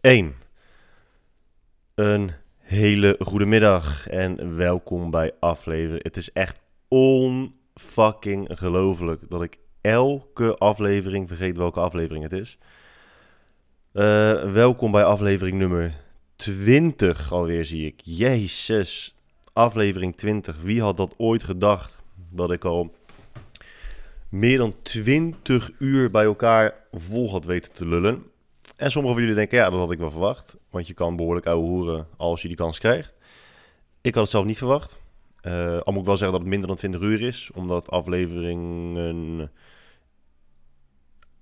2, 1. Een hele goede middag en welkom bij aflevering. Het is echt onfucking gelooflijk dat ik elke aflevering vergeet welke aflevering het is. Eh, welkom bij aflevering nummer 20 alweer zie ik. Jezus, aflevering 20. Wie had dat ooit gedacht dat ik al meer dan 20 uur bij elkaar vol had weten te lullen. En sommigen van jullie denken, ja, dat had ik wel verwacht. Want je kan behoorlijk ouwe hoeren als je die kans krijgt. Ik had het zelf niet verwacht. Uh, al moet ik wel zeggen dat het minder dan 20 uur is. Omdat afleveringen...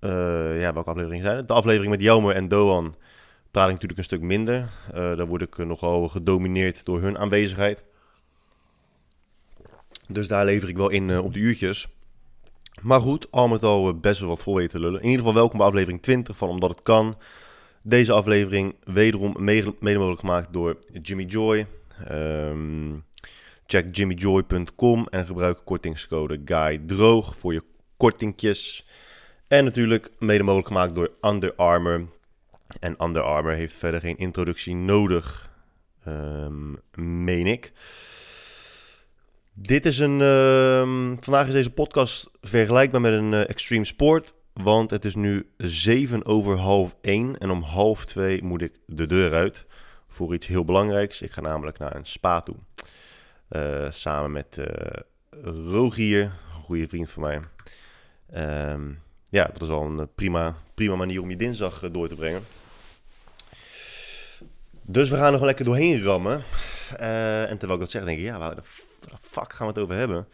Uh, ja, welke afleveringen zijn het? De aflevering met Joumer en Doan praat ik natuurlijk een stuk minder. Uh, daar word ik nogal gedomineerd door hun aanwezigheid. Dus daar lever ik wel in op de uurtjes. Maar goed, al met al eh, best wel wat vol te lullen. In ieder geval welkom bij aflevering 20 van Omdat Het Kan. Deze aflevering wederom mede mogelijk gemaakt door Jimmy Joy. Um, check jimmyjoy.com en gebruik kortingscode GUY voor je kortingjes. En natuurlijk mede mogelijk gemaakt door Under Armour. En Under Armour heeft verder geen introductie nodig, um, meen ik. Dit is een. Uh, vandaag is deze podcast vergelijkbaar met een uh, extreme sport. Want het is nu 7 over half 1. En om half 2 moet ik de deur uit. Voor iets heel belangrijks. Ik ga namelijk naar een spa toe. Uh, samen met uh, Rogier, een goede vriend van mij. Um, ja, dat is al een prima, prima manier om je dinsdag door te brengen. Dus we gaan er gewoon lekker doorheen rammen. en terwijl ik dat zeg, denk ik, ja, waar de fuck gaan we het over hebben?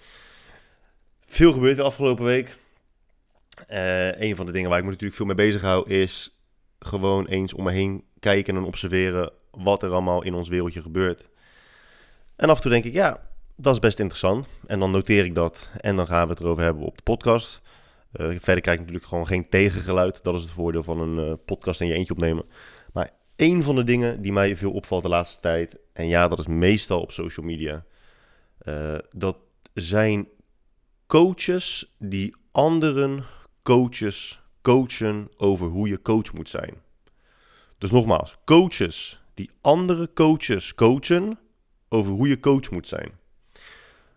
Veel gebeurt de afgelopen week. Uh, een van de dingen waar ik me natuurlijk veel mee bezig hou is gewoon eens om me heen kijken en observeren wat er allemaal in ons wereldje gebeurt. En af en toe denk ik, ja, dat is best interessant. En dan noteer ik dat en dan gaan we het erover hebben op de podcast. Uh, verder krijg ik natuurlijk gewoon geen tegengeluid. Dat is het voordeel van een uh, podcast in je eentje opnemen. Maar een van de dingen die mij veel opvalt de laatste tijd, en ja, dat is meestal op social media, uh, dat zijn coaches die anderen coaches coachen over hoe je coach moet zijn. Dus nogmaals, coaches die andere coaches coachen over hoe je coach moet zijn.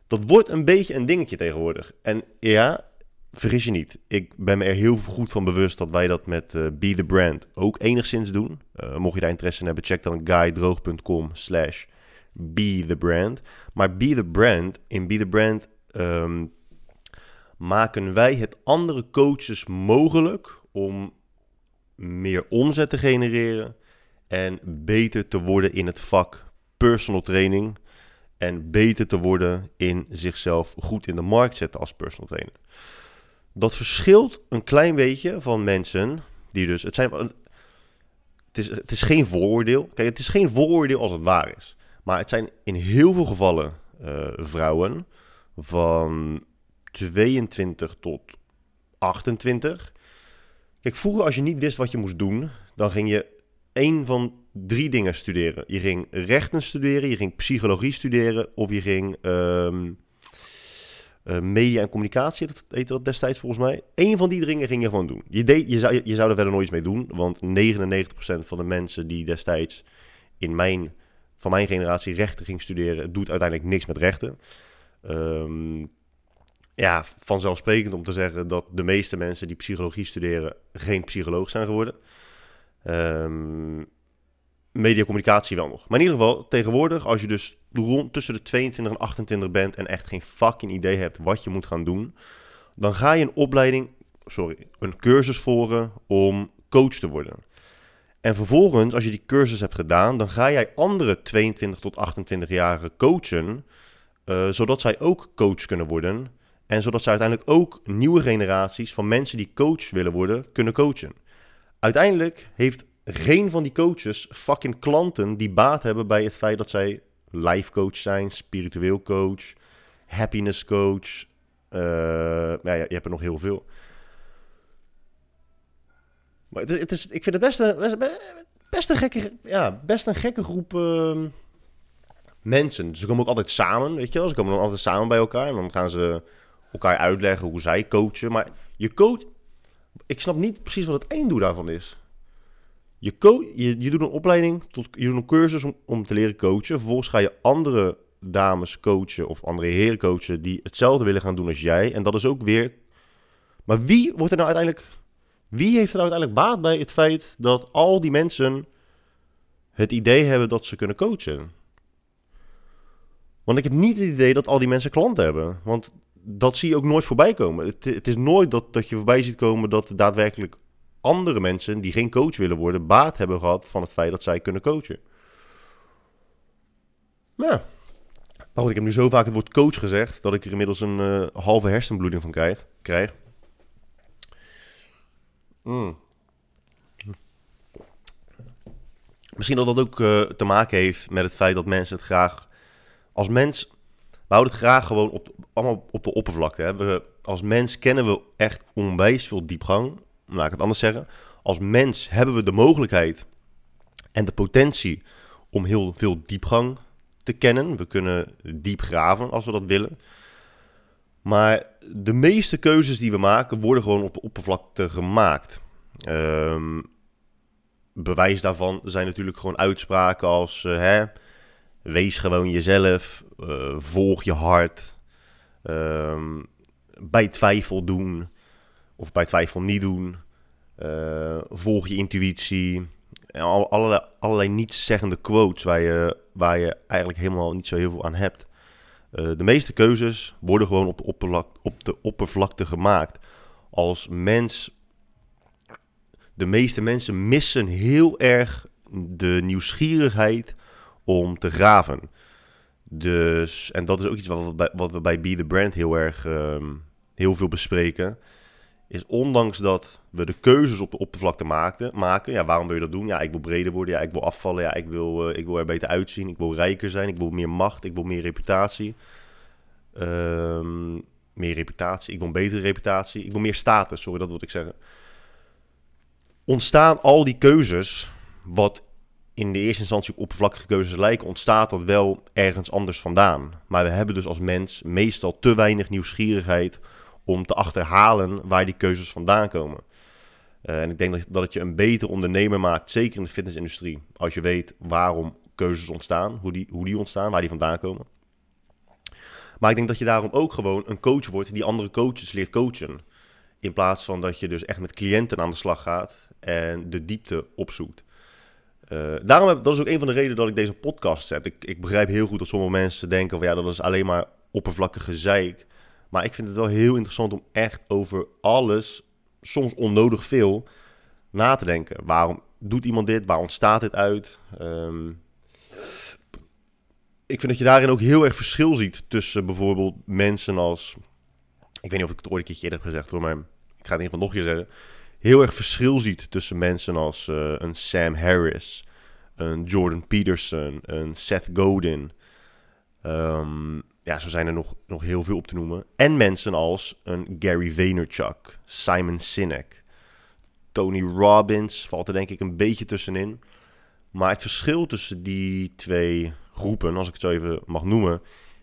Dat wordt een beetje een dingetje tegenwoordig. En ja, vergis je niet. Ik ben me er heel goed van bewust dat wij dat met uh, Be The Brand ook enigszins doen. Uh, mocht je daar interesse in hebben, check dan guydroog.com slash Be The Brand. Maar Be The Brand, in Be The Brand um, maken wij het andere coaches mogelijk om meer omzet te genereren en beter te worden in het vak personal training en beter te worden in zichzelf goed in de markt zetten als personal trainer. Dat verschilt een klein beetje van mensen die dus, het zijn, het is, het is geen vooroordeel. Kijk, het is geen vooroordeel als het waar is. Maar het zijn in heel veel gevallen uh, vrouwen van 22 tot 28. Kijk, vroeger als je niet wist wat je moest doen, dan ging je één van drie dingen studeren. Je ging rechten studeren, je ging psychologie studeren of je ging um, uh, media en communicatie, dat heette dat destijds volgens mij. Eén van die dingen ging je gewoon doen. Je, deed, je, zou, je zou er verder nooit iets mee doen, want 99% van de mensen die destijds in mijn van mijn generatie rechten ging studeren, doet uiteindelijk niks met rechten. Um, ja, vanzelfsprekend om te zeggen dat de meeste mensen die psychologie studeren geen psycholoog zijn geworden. Um, mediacommunicatie wel nog. Maar in ieder geval, tegenwoordig, als je dus rond tussen de 22 en 28 bent en echt geen fucking idee hebt wat je moet gaan doen, dan ga je een opleiding, sorry, een cursus volgen om coach te worden. En vervolgens, als je die cursus hebt gedaan, dan ga jij andere 22 tot 28-jarigen coachen, uh, zodat zij ook coach kunnen worden. En zodat zij uiteindelijk ook nieuwe generaties van mensen die coach willen worden, kunnen coachen. Uiteindelijk heeft geen van die coaches fucking klanten die baat hebben bij het feit dat zij life coach zijn, spiritueel coach, happiness coach. Uh, ja, je hebt er nog heel veel. Maar het is, ik vind het best een, gekke, ja, best een gekke groep uh, mensen. Ze komen ook altijd samen, weet je wel. Ze komen dan altijd samen bij elkaar en dan gaan ze elkaar uitleggen hoe zij coachen. Maar je coach, ik snap niet precies wat het einddoel daarvan is. Je, je, je doet een opleiding, tot, je doet een cursus om, om te leren coachen. Vervolgens ga je andere dames coachen of andere heren coachen die hetzelfde willen gaan doen als jij. En dat is ook weer. Maar wie wordt er nou uiteindelijk. Wie heeft er nou uiteindelijk baat bij het feit dat al die mensen het idee hebben dat ze kunnen coachen? Want ik heb niet het idee dat al die mensen klanten hebben. Want dat zie je ook nooit voorbij komen. Het, het is nooit dat, dat je voorbij ziet komen dat daadwerkelijk andere mensen die geen coach willen worden, baat hebben gehad van het feit dat zij kunnen coachen. Ja. Maar goed, ik heb nu zo vaak het woord coach gezegd dat ik er inmiddels een uh, halve hersenbloeding van krijg. Mm. Misschien dat dat ook uh, te maken heeft met het feit dat mensen het graag als mens. We houden het graag gewoon op, allemaal op de oppervlakte. Hè. We, als mens kennen we echt onwijs veel diepgang. Laat ik het anders zeggen. Als mens hebben we de mogelijkheid en de potentie om heel veel diepgang te kennen. We kunnen diep graven als we dat willen. Maar de meeste keuzes die we maken worden gewoon op de oppervlakte gemaakt. Um, bewijs daarvan zijn natuurlijk gewoon uitspraken als: uh, hè, wees gewoon jezelf, uh, volg je hart, um, bij twijfel doen of bij twijfel niet doen, uh, volg je intuïtie. En allerlei, allerlei nietszeggende quotes waar je, waar je eigenlijk helemaal niet zo heel veel aan hebt. De meeste keuzes worden gewoon op de, op de oppervlakte gemaakt. Als mens de meeste mensen missen heel erg de nieuwsgierigheid om te graven. Dus, en dat is ook iets wat we bij, wat we bij Be The Brand heel erg um, heel veel bespreken. Is ondanks dat we de keuzes op de oppervlakte maakten, maken. Ja, waarom wil je dat doen? Ja, ik wil breder worden. Ja, ik wil afvallen. Ja, ik wil, uh, ik wil er beter uitzien. Ik wil rijker zijn. Ik wil meer macht. Ik wil meer reputatie. Um, meer reputatie. Ik wil een betere reputatie. Ik wil meer status. Sorry, dat wil ik zeggen ontstaan al die keuzes, wat in de eerste instantie op oppervlakkige keuzes lijken, ontstaat dat wel ergens anders vandaan. Maar we hebben dus als mens meestal te weinig nieuwsgierigheid om te achterhalen waar die keuzes vandaan komen. Uh, en ik denk dat, dat het je een beter ondernemer maakt, zeker in de fitnessindustrie, als je weet waarom keuzes ontstaan, hoe die, hoe die ontstaan, waar die vandaan komen. Maar ik denk dat je daarom ook gewoon een coach wordt die andere coaches leert coachen. In plaats van dat je dus echt met cliënten aan de slag gaat en de diepte opzoekt. Uh, daarom heb, dat is ook een van de redenen dat ik deze podcast zet. Ik, ik begrijp heel goed dat sommige mensen denken van ja, dat is alleen maar oppervlakkige zeik. Maar ik vind het wel heel interessant om echt over alles, soms onnodig veel, na te denken. Waarom doet iemand dit? Waar ontstaat dit uit? Um, ik vind dat je daarin ook heel erg verschil ziet tussen bijvoorbeeld mensen als... Ik weet niet of ik het ooit een keertje eerder heb gezegd hoor, maar ik ga het in ieder geval nog een keer zeggen heel erg verschil ziet tussen mensen als uh, een Sam Harris, een Jordan Peterson, een Seth Godin. Um, ja, zo zijn er nog, nog heel veel op te noemen. En mensen als een Gary Vaynerchuk, Simon Sinek, Tony Robbins valt er denk ik een beetje tussenin. Maar het verschil tussen die twee groepen, als ik het zo even mag noemen,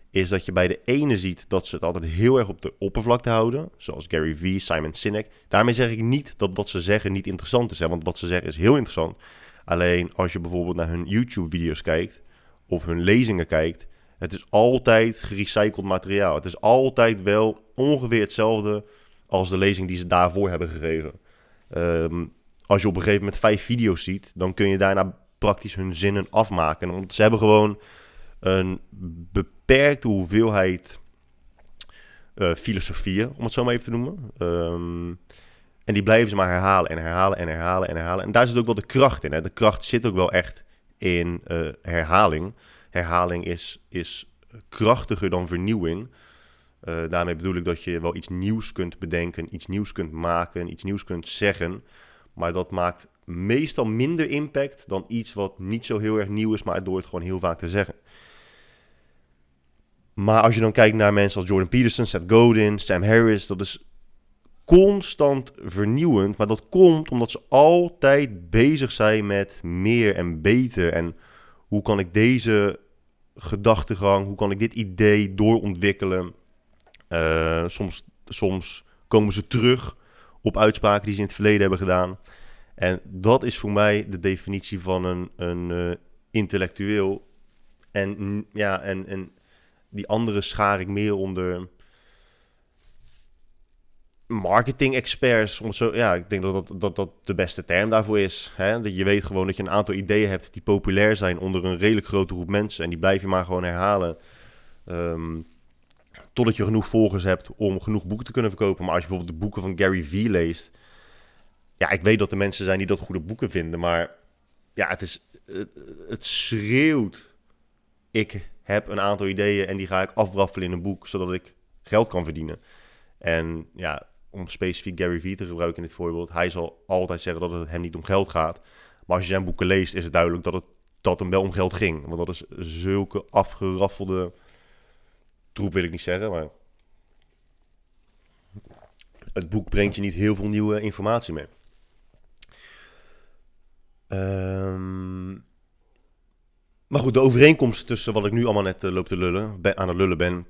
is dat je bij de ene ziet dat ze het altijd heel erg op de oppervlakte houden. Zoals Gary Vee, Simon Sinek. Daarmee zeg ik niet dat wat ze zeggen niet interessant is. Want wat ze zeggen is heel interessant. Alleen als je bijvoorbeeld naar hun YouTube-video's kijkt of hun lezingen kijkt, het is altijd gerecycled materiaal. Het is altijd wel ongeveer hetzelfde als de lezing die ze daarvoor hebben gegeven. Um, als je op een gegeven moment vijf video's ziet, dan kun je daarna praktisch hun zinnen afmaken. Want ze hebben gewoon een beperkte hoeveelheid uh, filosofieën, om het zo maar even te noemen. Um, en die blijven ze maar herhalen en herhalen en herhalen en herhalen. En daar zit ook wel de kracht in. Hè? De kracht zit ook wel echt in uh, herhaling. Herhaling is, is krachtiger dan vernieuwing. Uh, daarmee bedoel ik dat je wel iets nieuws kunt bedenken, iets nieuws kunt maken, iets nieuws kunt zeggen. Maar dat maakt meestal minder impact dan iets wat niet zo heel erg nieuw is, maar door het gewoon heel vaak te zeggen. Maar als je dan kijkt naar mensen als Jordan Peterson, Seth Godin, Sam Harris, dat is constant vernieuwend. Maar dat komt omdat ze altijd bezig zijn met meer en beter. En hoe kan ik deze gedachtegang, hoe kan ik dit idee doorontwikkelen? Uh, soms, soms komen ze terug op uitspraken die ze in het verleden hebben gedaan. En dat is voor mij de definitie van een, een uh, intellectueel. En, ja, en, en die andere schaar ik meer onder marketing experts. Om zo, ja, ik denk dat dat, dat dat de beste term daarvoor is. Hè? Dat je weet gewoon dat je een aantal ideeën hebt die populair zijn onder een redelijk grote groep mensen. En die blijf je maar gewoon herhalen. Um, totdat je genoeg volgers hebt om genoeg boeken te kunnen verkopen. Maar als je bijvoorbeeld de boeken van Gary Vee leest. Ja, ik weet dat er mensen zijn die dat goede boeken vinden. Maar ja, het, is, het, het schreeuwt. Ik heb een aantal ideeën en die ga ik afraffelen in een boek, zodat ik geld kan verdienen. En ja, om specifiek Gary Vee te gebruiken in dit voorbeeld, hij zal altijd zeggen dat het hem niet om geld gaat. Maar als je zijn boeken leest, is het duidelijk dat het dat hem wel om geld ging. Want dat is zulke afgeraffelde troep, wil ik niet zeggen, maar het boek brengt je niet heel veel nieuwe informatie mee. Um, maar goed, de overeenkomst tussen wat ik nu allemaal net uh, loop te lullen, ben, aan het lullen ben,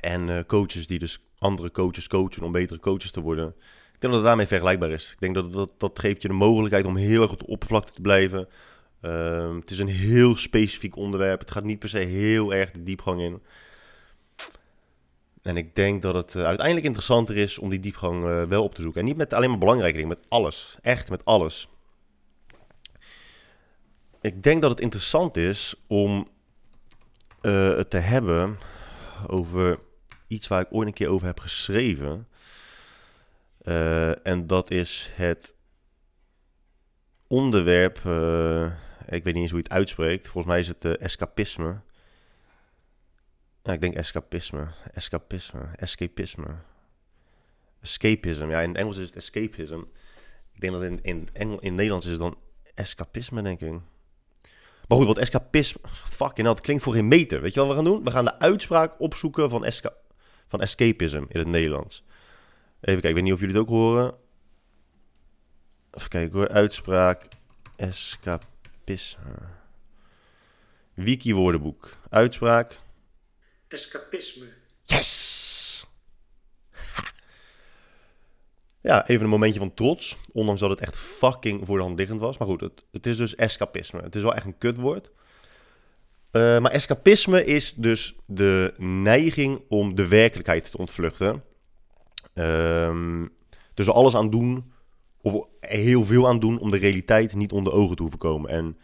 en uh, coaches die dus andere coaches coachen om betere coaches te worden. Ik denk dat het daarmee vergelijkbaar is. Ik denk dat dat, dat geeft je de mogelijkheid om heel erg op de oppervlakte te blijven. Uh, het is een heel specifiek onderwerp. Het gaat niet per se heel erg de diepgang in. En ik denk dat het uh, uiteindelijk interessanter is om die diepgang uh, wel op te zoeken. En niet met alleen maar belangrijke dingen, met alles. Echt met alles. Ik denk dat het interessant is om het te hebben over iets waar ik ooit een keer over heb geschreven. Uh, en dat is het onderwerp. Uh, ik weet niet eens hoe je het uitspreekt. Volgens mij is het uh, escapisme. Ja, ik denk escapisme. Escapisme. Escapisme. Escapism. Ja, in het Engels is het escapism. Ik denk dat in, in, in Nederlands is het dan escapisme, denk ik. Maar goed, wat escapisme... Fucking het klinkt voor geen meter. Weet je wat we gaan doen? We gaan de uitspraak opzoeken van, esca, van escapism in het Nederlands. Even kijken, ik weet niet of jullie het ook horen. Even kijken hoor, uitspraak escapisme. Wiki woordenboek. Uitspraak. Escapisme. Yes! Ja, even een momentje van trots. Ondanks dat het echt fucking voor de hand liggend was. Maar goed, het, het is dus escapisme. Het is wel echt een kutwoord. Uh, maar escapisme is dus de neiging om de werkelijkheid te ontvluchten. Um, dus alles aan doen, of heel veel aan doen, om de realiteit niet onder ogen te hoeven komen. En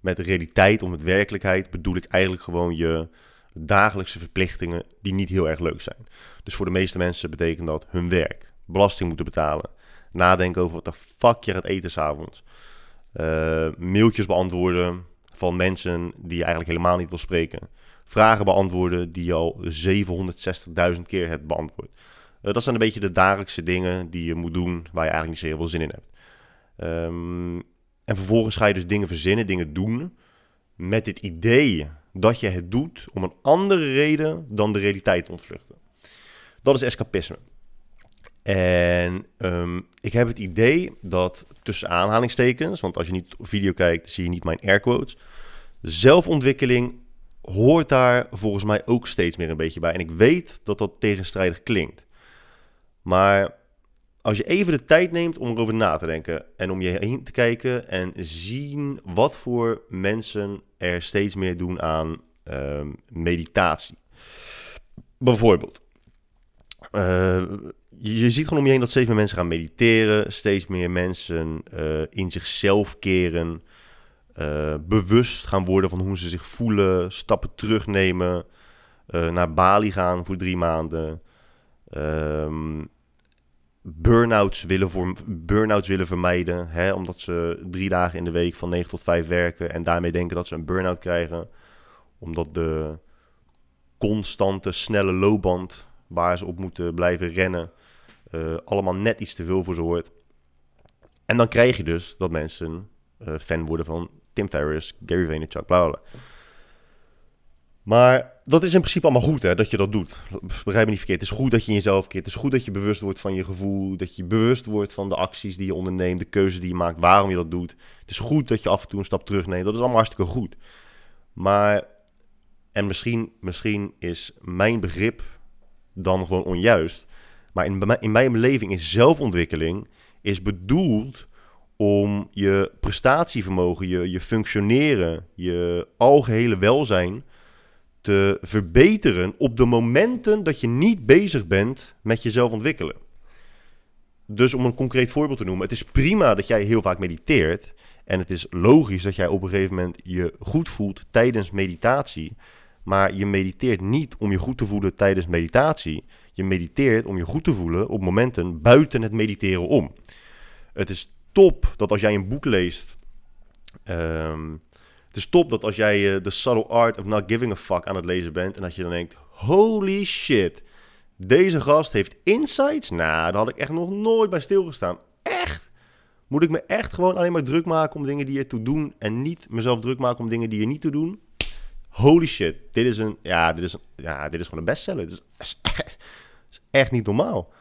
met realiteit of met werkelijkheid bedoel ik eigenlijk gewoon je dagelijkse verplichtingen die niet heel erg leuk zijn. Dus voor de meeste mensen betekent dat hun werk belasting moeten betalen. Nadenken over wat de fuck je gaat eten s'avonds. Uh, mailtjes beantwoorden van mensen die je eigenlijk helemaal niet wil spreken. Vragen beantwoorden die je al 760.000 keer hebt beantwoord. Uh, dat zijn een beetje de dagelijkse dingen die je moet doen waar je eigenlijk niet zo heel veel zin in hebt. Um, en vervolgens ga je dus dingen verzinnen, dingen doen met het idee dat je het doet om een andere reden dan de realiteit te ontvluchten. Dat is escapisme. En um, ik heb het idee dat tussen aanhalingstekens, want als je niet video kijkt, zie je niet mijn air quotes. Zelfontwikkeling hoort daar volgens mij ook steeds meer een beetje bij. En ik weet dat dat tegenstrijdig klinkt. Maar als je even de tijd neemt om erover na te denken en om je heen te kijken en zien wat voor mensen er steeds meer doen aan um, meditatie. Bijvoorbeeld. Uh, je ziet gewoon om je heen dat steeds meer mensen gaan mediteren. Steeds meer mensen uh, in zichzelf keren. Uh, bewust gaan worden van hoe ze zich voelen. Stappen terugnemen. Uh, naar Bali gaan voor drie maanden. Um, burn-outs willen, voor, willen vermijden. Hè, omdat ze drie dagen in de week van 9 tot 5 werken. En daarmee denken dat ze een burn-out krijgen. Omdat de constante, snelle loopband waar ze op moeten blijven rennen uh, allemaal net iets te veel voor ze hoort. En dan krijg je dus dat mensen uh, fan worden van Tim Ferriss, Gary Vaynerchuk, bla bla. Maar dat is in principe allemaal goed, hè, dat je dat doet. Begrijp me niet verkeerd. Het is goed dat je in jezelf keert. Het is goed dat je bewust wordt van je gevoel. Dat je bewust wordt van de acties die je onderneemt, de keuzes die je maakt, waarom je dat doet. Het is goed dat je af en toe een stap terugneemt. Dat is allemaal hartstikke goed. Maar, en misschien, misschien is mijn begrip dan gewoon onjuist. Maar in, in mijn beleving is zelfontwikkeling is bedoeld om je prestatievermogen, je, je functioneren, je algehele welzijn te verbeteren op de momenten dat je niet bezig bent met jezelf ontwikkelen. Dus om een concreet voorbeeld te noemen, het is prima dat jij heel vaak mediteert. En het is logisch dat jij op een gegeven moment je goed voelt tijdens meditatie. Maar je mediteert niet om je goed te voelen tijdens meditatie. Je mediteert om je goed te voelen op momenten buiten het mediteren om. Het is top dat als jij een boek leest. ehm, het is top dat als jij eh, The Subtle Art of Not Giving a Fuck aan het lezen bent. En dat je dan denkt: holy shit. Deze gast heeft insights. Nou, daar had ik echt nog nooit bij stilgestaan. Echt? Moet ik me echt gewoon alleen maar druk maken om dingen die er toe doen. En niet mezelf druk maken om dingen die er niet toe doen? Holy shit. Dit is een. Ja, dit is, ja, dit is gewoon een bestseller. Dit is, is echt niet normaal.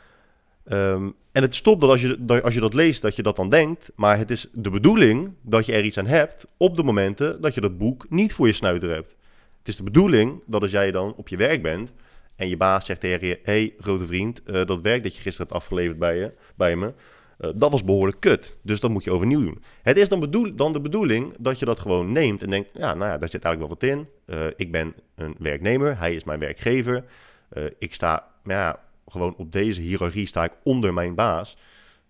Ehm, en het stopt dat als, je, dat als je dat leest, dat je dat dan denkt. Maar het is de bedoeling dat je er iets aan hebt op de momenten dat je dat boek niet voor je snuiter hebt. Het is de bedoeling dat als jij dan op je werk bent en je baas zegt tegen je: hey, grote vriend, eh, dat werk dat je gisteren hebt afgeleverd bij, je, bij me, eh, dat was behoorlijk kut. Dus dat moet je overnieuw doen. Het is dan, bedoel, dan de bedoeling dat je dat gewoon neemt en denkt: ja, nou ja, daar zit eigenlijk wel wat in. Eh, ik ben een werknemer, hij is mijn werkgever. Eh, ik sta, ja, gewoon op deze hiërarchie sta ik onder mijn baas.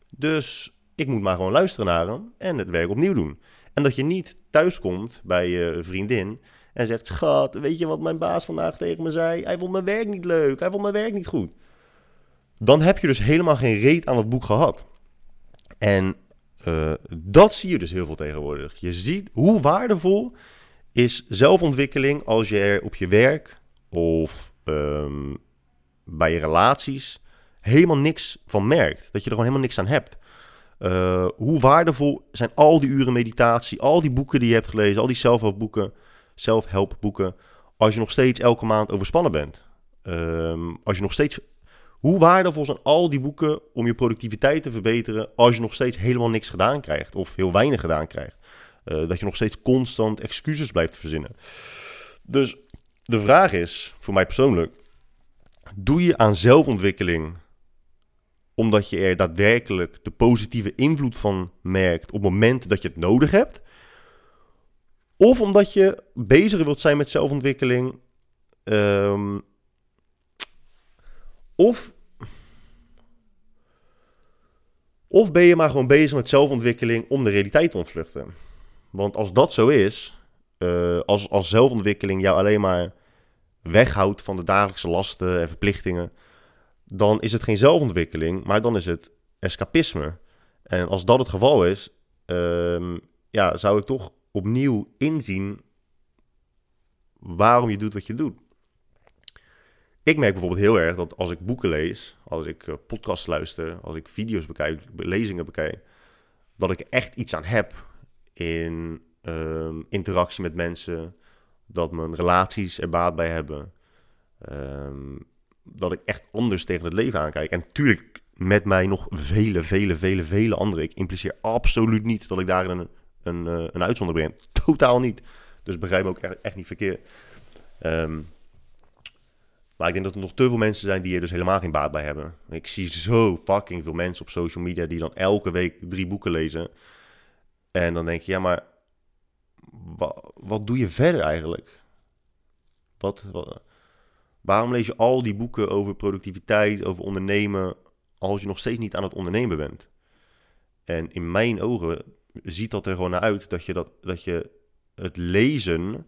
Dus ik moet maar gewoon luisteren naar hem en het werk opnieuw doen. En dat je niet thuiskomt bij je vriendin en zegt: Schat, weet je wat mijn baas vandaag tegen me zei? Hij vond mijn werk niet leuk, hij vond mijn werk niet goed. Dan heb je dus helemaal geen reet aan het boek gehad. En eh, dat zie je dus heel veel tegenwoordig. Je ziet hoe waardevol is zelfontwikkeling als je er op je werk of ehm, bij je relaties helemaal niks van merkt. Dat je er gewoon helemaal niks aan hebt. Uh, hoe waardevol zijn al die uren meditatie, al die boeken die je hebt gelezen, al die zelfhelpboeken, zelfhelpboeken, als je nog steeds elke maand overspannen bent. Um, als je nog steeds. Hoe waardevol zijn al die boeken om je productiviteit te verbeteren als je nog steeds helemaal niks gedaan krijgt of heel weinig gedaan krijgt? Uh, dat je nog steeds constant excuses blijft verzinnen. Dus de vraag is, voor mij persoonlijk, doe je aan zelfontwikkeling omdat je er daadwerkelijk de positieve invloed van merkt op het moment dat je het nodig hebt? Of omdat je bezig wilt zijn met zelfontwikkeling. Um, of. Of ben je maar gewoon bezig met zelfontwikkeling om de realiteit te ontvluchten? Want als dat zo is, uh, als, als zelfontwikkeling jou alleen maar weghoudt van de dagelijkse lasten en verplichtingen, dan is het geen zelfontwikkeling, maar dan is het escapisme. En als dat het geval is, um, ja, zou ik toch opnieuw inzien waarom je doet wat je doet. Ik merk bijvoorbeeld heel erg dat als ik boeken lees, als ik uh, podcasts luister, als ik video's bekijk, lezingen bekijk, dat ik echt iets aan heb in um, interactie met mensen, dat mijn relaties er baat bij hebben, um, dat ik echt anders tegen het leven aankijk. En natuurlijk met mij nog vele, vele, vele, vele anderen. Ik impliceer absoluut niet dat ik daar een, een, uh, een uitzondering ben. Totaal niet. Dus begrijp me ook echt, niet verkeerd. Um, maar ik denk dat er nog te veel mensen zijn die er dus helemaal geen baat bij hebben. Ik zie zo fucking veel mensen op social media die dan elke week drie boeken lezen. En dan denk je, ja, maar wat, doe je verder eigenlijk? Wat, wat, waarom lees je al die boeken over productiviteit, over ondernemen, als je nog steeds niet aan het ondernemen bent? En in mijn ogen ziet dat er gewoon naar uit dat je, dat, dat je het lezen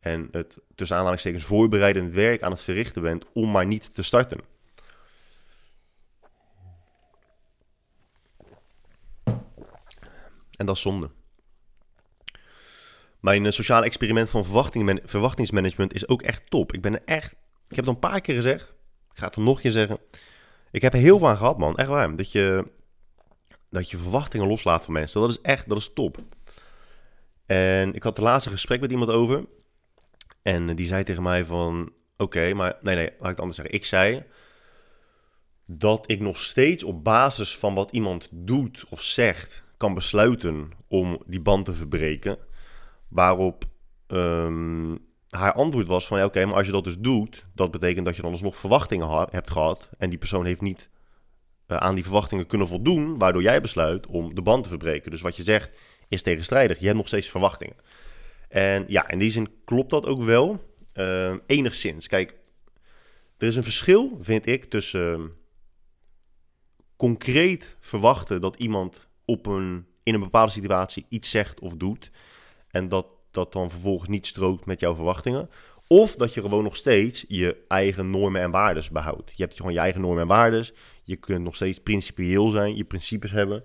en het tussen aanhalingstekens voorbereidend werk aan het verrichten bent om maar niet te starten. En dat is zonde. Mijn uh, sociale experiment van verwachting, verwachtingsmanagement is ook echt top. Ik ben er echt. Ik heb het een paar keer gezegd. Ik ga het er nog een keer zeggen. Ik heb er heel veel aan gehad, man. Echt waar. Dat je, dat je verwachtingen loslaat van mensen. Dat is echt, dat is top. En ik had de laatste gesprek met iemand over. En die zei tegen mij van, oké, maar nee, nee, laat ik het anders zeggen. Ik zei dat ik nog steeds op basis van wat iemand doet of zegt kan besluiten om die band te verbreken. Waarop um, haar antwoord was van, oké, maar als je dat dus doet, dat betekent dat je dan alsnog verwachtingen hebt gehad en die persoon heeft niet eh, aan die verwachtingen kunnen voldoen, waardoor jij besluit om de band te verbreken. Dus wat je zegt is tegenstrijdig. Je hebt nog steeds verwachtingen. En ja, in die zin klopt dat ook wel. Uh, enigszins. Kijk, er is een verschil, vind ik, tussen uh, concreet verwachten dat iemand op een, in een bepaalde situatie iets zegt of doet. En dat dat dan vervolgens niet strookt met jouw verwachtingen. Of dat je gewoon nog steeds je eigen normen en waarden behoudt. Je hebt gewoon je eigen normen en waarden. Je kunt nog steeds principieel zijn, je principes hebben.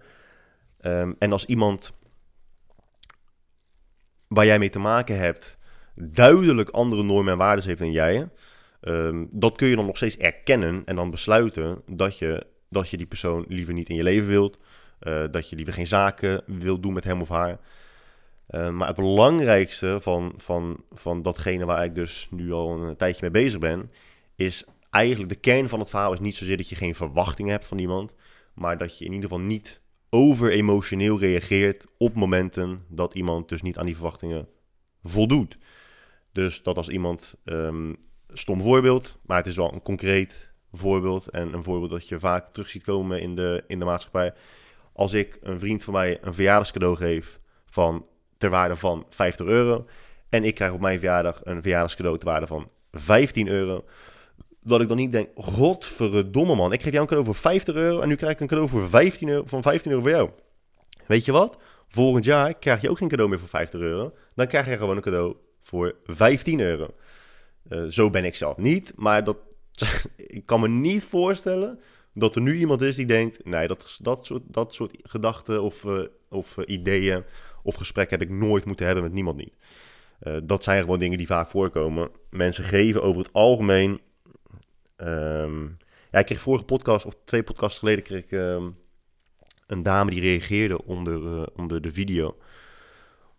Um, en als iemand waar jij mee te maken hebt duidelijk andere normen en waarden heeft dan jij, um, dat kun je dan nog steeds erkennen en dan besluiten dat je, dat je die persoon liever niet in je leven wilt. Uh, dat je liever geen zaken wilt doen met hem of haar. Uh, maar het belangrijkste van, van, van datgene waar ik dus nu al een tijdje mee bezig ben, is eigenlijk de kern van het verhaal is niet zozeer dat je geen verwachtingen hebt van iemand, maar dat je in ieder geval niet over emotioneel reageert op momenten dat iemand dus niet aan die verwachtingen voldoet. Dus dat als iemand, um, stom voorbeeld, maar het is wel een concreet voorbeeld en een voorbeeld dat je vaak terug ziet komen in de, in de maatschappij. Als ik een vriend van mij een verjaardagscadeau geef van ter waarde van 50 euro en ik krijg op mijn verjaardag een verjaardagscadeau ter waarde van 15 euro, dat ik dan niet denk, godverdomme man, ik geef jou een cadeau voor 50 euro en nu krijg ik een cadeau voor 15 euro, van 15 euro voor jou. Weet je wat? Volgend jaar krijg je ook geen cadeau meer voor 50 euro. Dan krijg je gewoon een cadeau voor 15 euro. Uh, zo ben ik zelf niet, maar dat, ik kan me niet voorstellen dat er nu iemand is die denkt, nee, dat, dat, soort, dat soort gedachten of, uh, of uh, ideeën of gesprekken heb ik nooit moeten hebben met niemand niet. dat zijn gewoon dingen die vaak voorkomen. Mensen geven over het algemeen Um, ja, ik kreeg vorige podcast, of twee podcasts geleden, kreeg ik um, een dame die reageerde onder, uh, onder de video.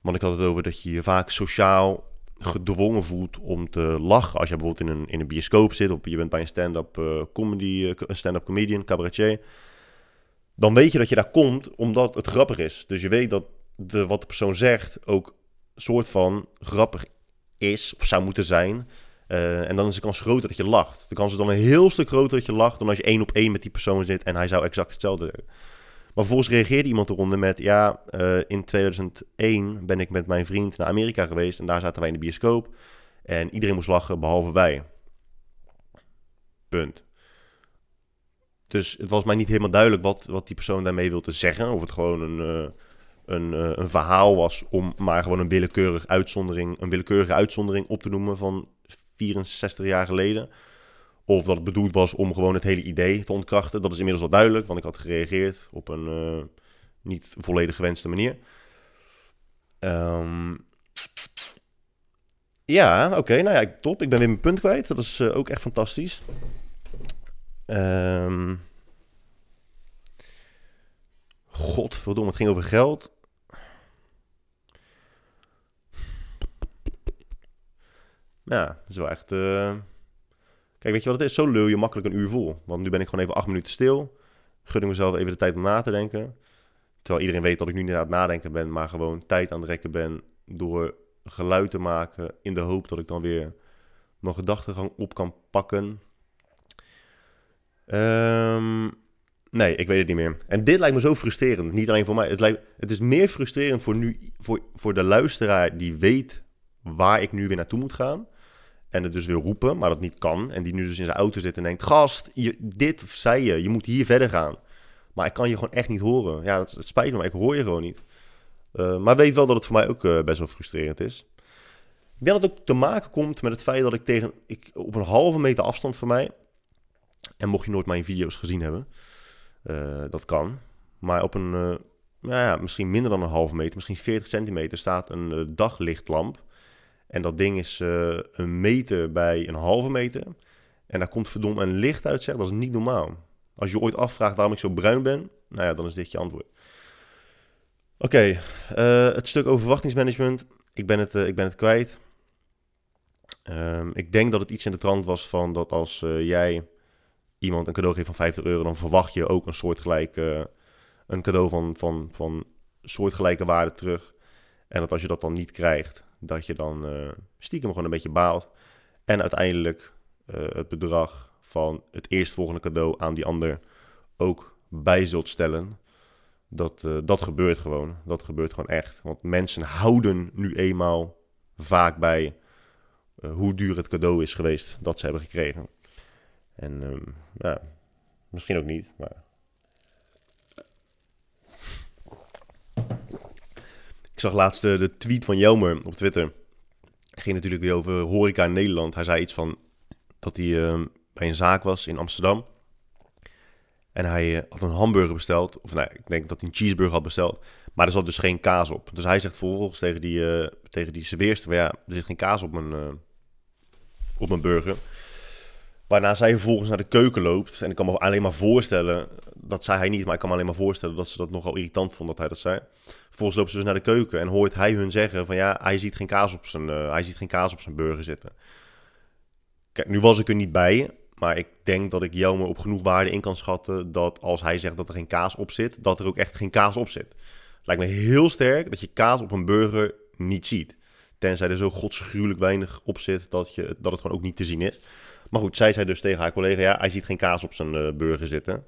Want ik had het over dat je je vaak sociaal gedwongen voelt om te lachen. Als je bijvoorbeeld in een, in een bioscoop zit, of je bent bij een stand-up uh, comedy, een stand-up comedian, cabaretier. Dan weet je dat je daar komt omdat het grappig is. Dus je weet dat de, wat de persoon zegt ook soort van grappig is, of zou moeten zijn. Uh, en dan is de kans groter dat je lacht. De kans is dan een heel stuk groter dat je lacht dan als je één op één met die persoon zit en hij zou exact hetzelfde zeggen. Maar vervolgens reageerde iemand eronder met: Ja, uh, in 2001 ben ik met mijn vriend naar Amerika geweest en daar zaten wij in de bioscoop. En iedereen moest lachen behalve wij. Punt. Dus het was mij niet helemaal duidelijk wat, wat die persoon daarmee wilde zeggen. Of het gewoon een, uh, een, een verhaal was om maar gewoon een, willekeurig uitzondering, een willekeurige uitzondering op te noemen van 64 jaar geleden. Of dat het bedoeld was om gewoon het hele idee te ontkrachten. Dat is inmiddels wel duidelijk, want ik had gereageerd op een uh, niet volledig gewenste manier. Um, ja, oké. Nou ja, top. Ik ben weer mijn punt kwijt. Dat is uh, ook echt fantastisch. Um, Godverdomme, het ging over geld. Ja, dat is wel echt... Uh... Kijk, weet je wat het is? Zo lul je makkelijk een uur vol. Want nu ben ik gewoon even acht minuten stil. Gun ik mezelf even de tijd om na te denken. Terwijl iedereen weet dat ik nu niet aan het nadenken ben, maar gewoon tijd aan het rekken ben door geluid te maken in de hoop dat ik dan weer mijn gedachtegang op kan pakken. Um, nee, ik weet het niet meer. En dit lijkt me zo frustrerend. Niet alleen voor mij. Het, lijkt, het is meer frustrerend voor, nu, voor, voor de luisteraar die weet waar ik nu weer naartoe moet gaan. En het dus wil roepen, maar dat niet kan. En die nu dus in zijn auto zit en denkt: Gast, dit zei je, je moet hier verder gaan. Maar ik kan je gewoon echt niet horen. Ja, dat, spijt me, maar ik hoor je gewoon niet. Uh, maar weet wel dat het voor mij ook uh, best wel frustrerend is. Ik denk dat het ook te maken komt met het feit dat ik tegen ik, op een halve meter afstand van mij. En mocht je nooit mijn video's gezien hebben, uh, dat kan. Maar op een, nou ja, misschien minder dan een halve meter, misschien 40 centimeter, staat een daglichtlamp. En dat ding is uh, een meter bij een halve meter. En daar komt verdomme een licht uit, zeg. Dat is niet normaal. Als je ooit afvraagt waarom ik zo bruin ben, nou ja, dan is dit je antwoord. Oké, uh, het stuk over verwachtingsmanagement. Ik ben het, uh, ik ben het kwijt. Um, ik denk dat het iets in de trant was van dat als jij iemand een cadeau geeft van 50 euro, dan verwacht je ook een soortgelijke, een cadeau van, van, van soortgelijke waarde terug. En dat als je dat dan niet krijgt, dat je dan uh, stiekem gewoon een beetje baalt. En uiteindelijk uh, het bedrag van het eerstvolgende cadeau aan die ander ook bij zult stellen. Dat, eh, dat gebeurt gewoon. Dat gebeurt gewoon echt. Want mensen houden nu eenmaal vaak bij eh, hoe duur het cadeau is geweest dat ze hebben gekregen. En ehm, ja, misschien ook niet, maar... Ik zag laatst de, de tweet van Jelmer op Twitter. Het ging natuurlijk weer over horeca in Nederland. Hij zei iets van dat hij ehm, bij een zaak was in Amsterdam. En hij eh, had een hamburger besteld. Of nee, ik denk dat hij een cheeseburger had besteld. Maar er zat dus geen kaas op. Dus hij zegt vervolgens tegen die, uh, tegen die serveerster... ja, er zit geen kaas op mijn, op mijn burger. Waarna zij vervolgens naar de keuken loopt. En ik kan me alleen maar voorstellen... dat zei hij niet, maar ik kan me alleen maar voorstellen... dat ze dat nogal irritant vond dat hij dat zei. Vervolgens loopt ze dus naar de keuken... en hoort hij hun zeggen van... ja, hij ziet geen kaas op zijn, hij ziet geen kaas op zijn burger zitten. Kijk, nu was ik er niet bij... Maar ik denk dat ik Jelmer op genoeg waarde in kan schatten dat als hij zegt dat er geen kaas op zit, dat er ook echt geen kaas op zit. Lijkt me heel sterk dat je kaas op een burger niet ziet. Tenzij er zo godsgruwelijk weinig op zit dat, je, dat het gewoon ook niet te zien is. Maar goed, zij zei dus tegen haar collega, ja, hij ziet geen kaas op zijn uh, burger zitten.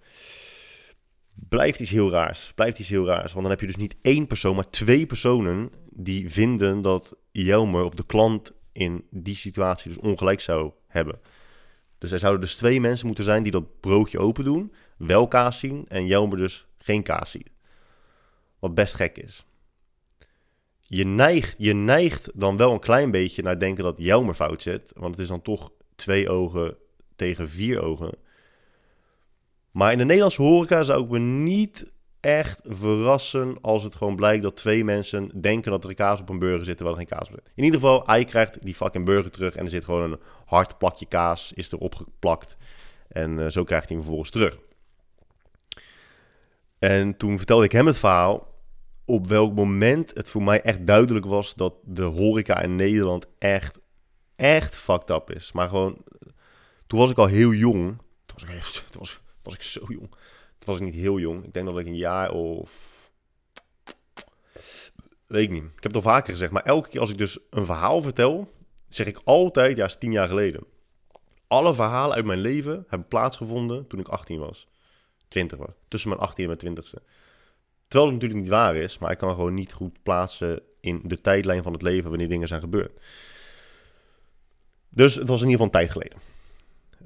Blijft iets heel raars. Blijft iets heel raars. Want dan heb je dus niet één persoon, maar twee personen die vinden dat Jelmer of de klant in die situatie dus ongelijk zou hebben. Dus er zouden dus twee mensen moeten zijn die dat broodje open doen, wel kaas zien en Jelmer dus geen kaas ziet. Wat best gek is. Je neigt, je neigt dan wel een klein beetje naar denken dat Jelmer fout zit, want het is dan toch twee ogen tegen vier ogen. Maar in de Nederlandse horeca zou ik me niet echt verrassen als het gewoon blijkt dat twee mensen denken dat er kaas op een burger zit terwijl er geen kaas op zit. In ieder geval, hij krijgt die fucking burger terug en er zit gewoon een hard plakje kaas, is erop geplakt. En uh, zo krijgt hij hem vervolgens terug. En toen vertelde ik hem het verhaal op welk moment het voor mij echt duidelijk was dat de horeca in Nederland echt, echt fucked up is. Maar gewoon, toen was ik al heel jong. Toen was ik, toen was, was ik zo jong was ik niet heel jong. Ik denk dat ik een jaar of... Weet ik niet. Ik heb het al vaker gezegd. Maar elke keer als ik dus een verhaal vertel... zeg ik altijd, ja, is tien jaar geleden. Alle verhalen uit mijn leven hebben plaatsgevonden toen ik 18 was. 20 was. Tussen mijn 18 en mijn 20ste. Terwijl het natuurlijk niet waar is. Maar ik kan gewoon niet goed plaatsen in de tijdlijn van het leven... wanneer dingen zijn gebeurd. Dus het was in ieder geval een tijd geleden.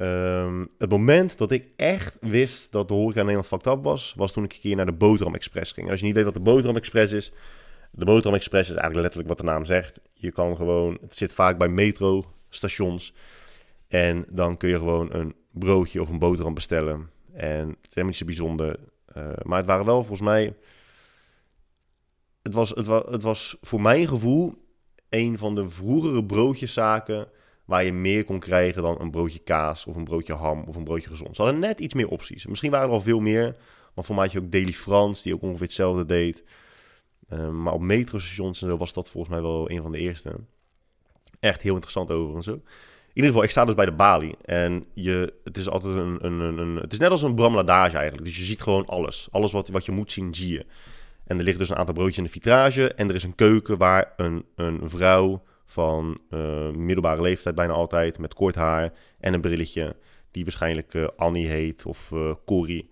Um, het moment dat ik echt wist dat de horeca in Nederland fucked up was, was toen ik een keer naar de Boterham Express ging. als je niet weet wat de Boterham Express is, de Boterham Express is eigenlijk letterlijk wat de naam zegt. Je kan gewoon, het zit vaak bij metrostations en dan kun je gewoon een broodje of een boterham bestellen. En het is helemaal niet zo bijzonder. Uh, maar het waren wel volgens mij, het was, het, was, het was voor mijn gevoel een van de vroegere broodjeszaken waar je meer kon krijgen dan een broodje kaas of een broodje ham of een broodje gezond. Ze hadden net iets meer opties. Misschien waren er al veel meer, maar voor mij had je ook Daily France, die ook ongeveer hetzelfde deed. Um, maar op metrostations en zo was dat volgens mij wel een van de eerste. Echt heel interessant over en zo. In ieder geval, ik sta dus bij de balie. En je, het is altijd een, een, een, een Het is net als een bramladage eigenlijk. Dus je ziet gewoon alles. Alles wat, wat je moet zien, zie je. En er liggen dus een aantal broodjes in de vitrage. En er is een keuken waar een, een vrouw van uh, middelbare leeftijd bijna altijd, met kort haar en een brilletje, die waarschijnlijk uh, Annie heet of uh, Corrie.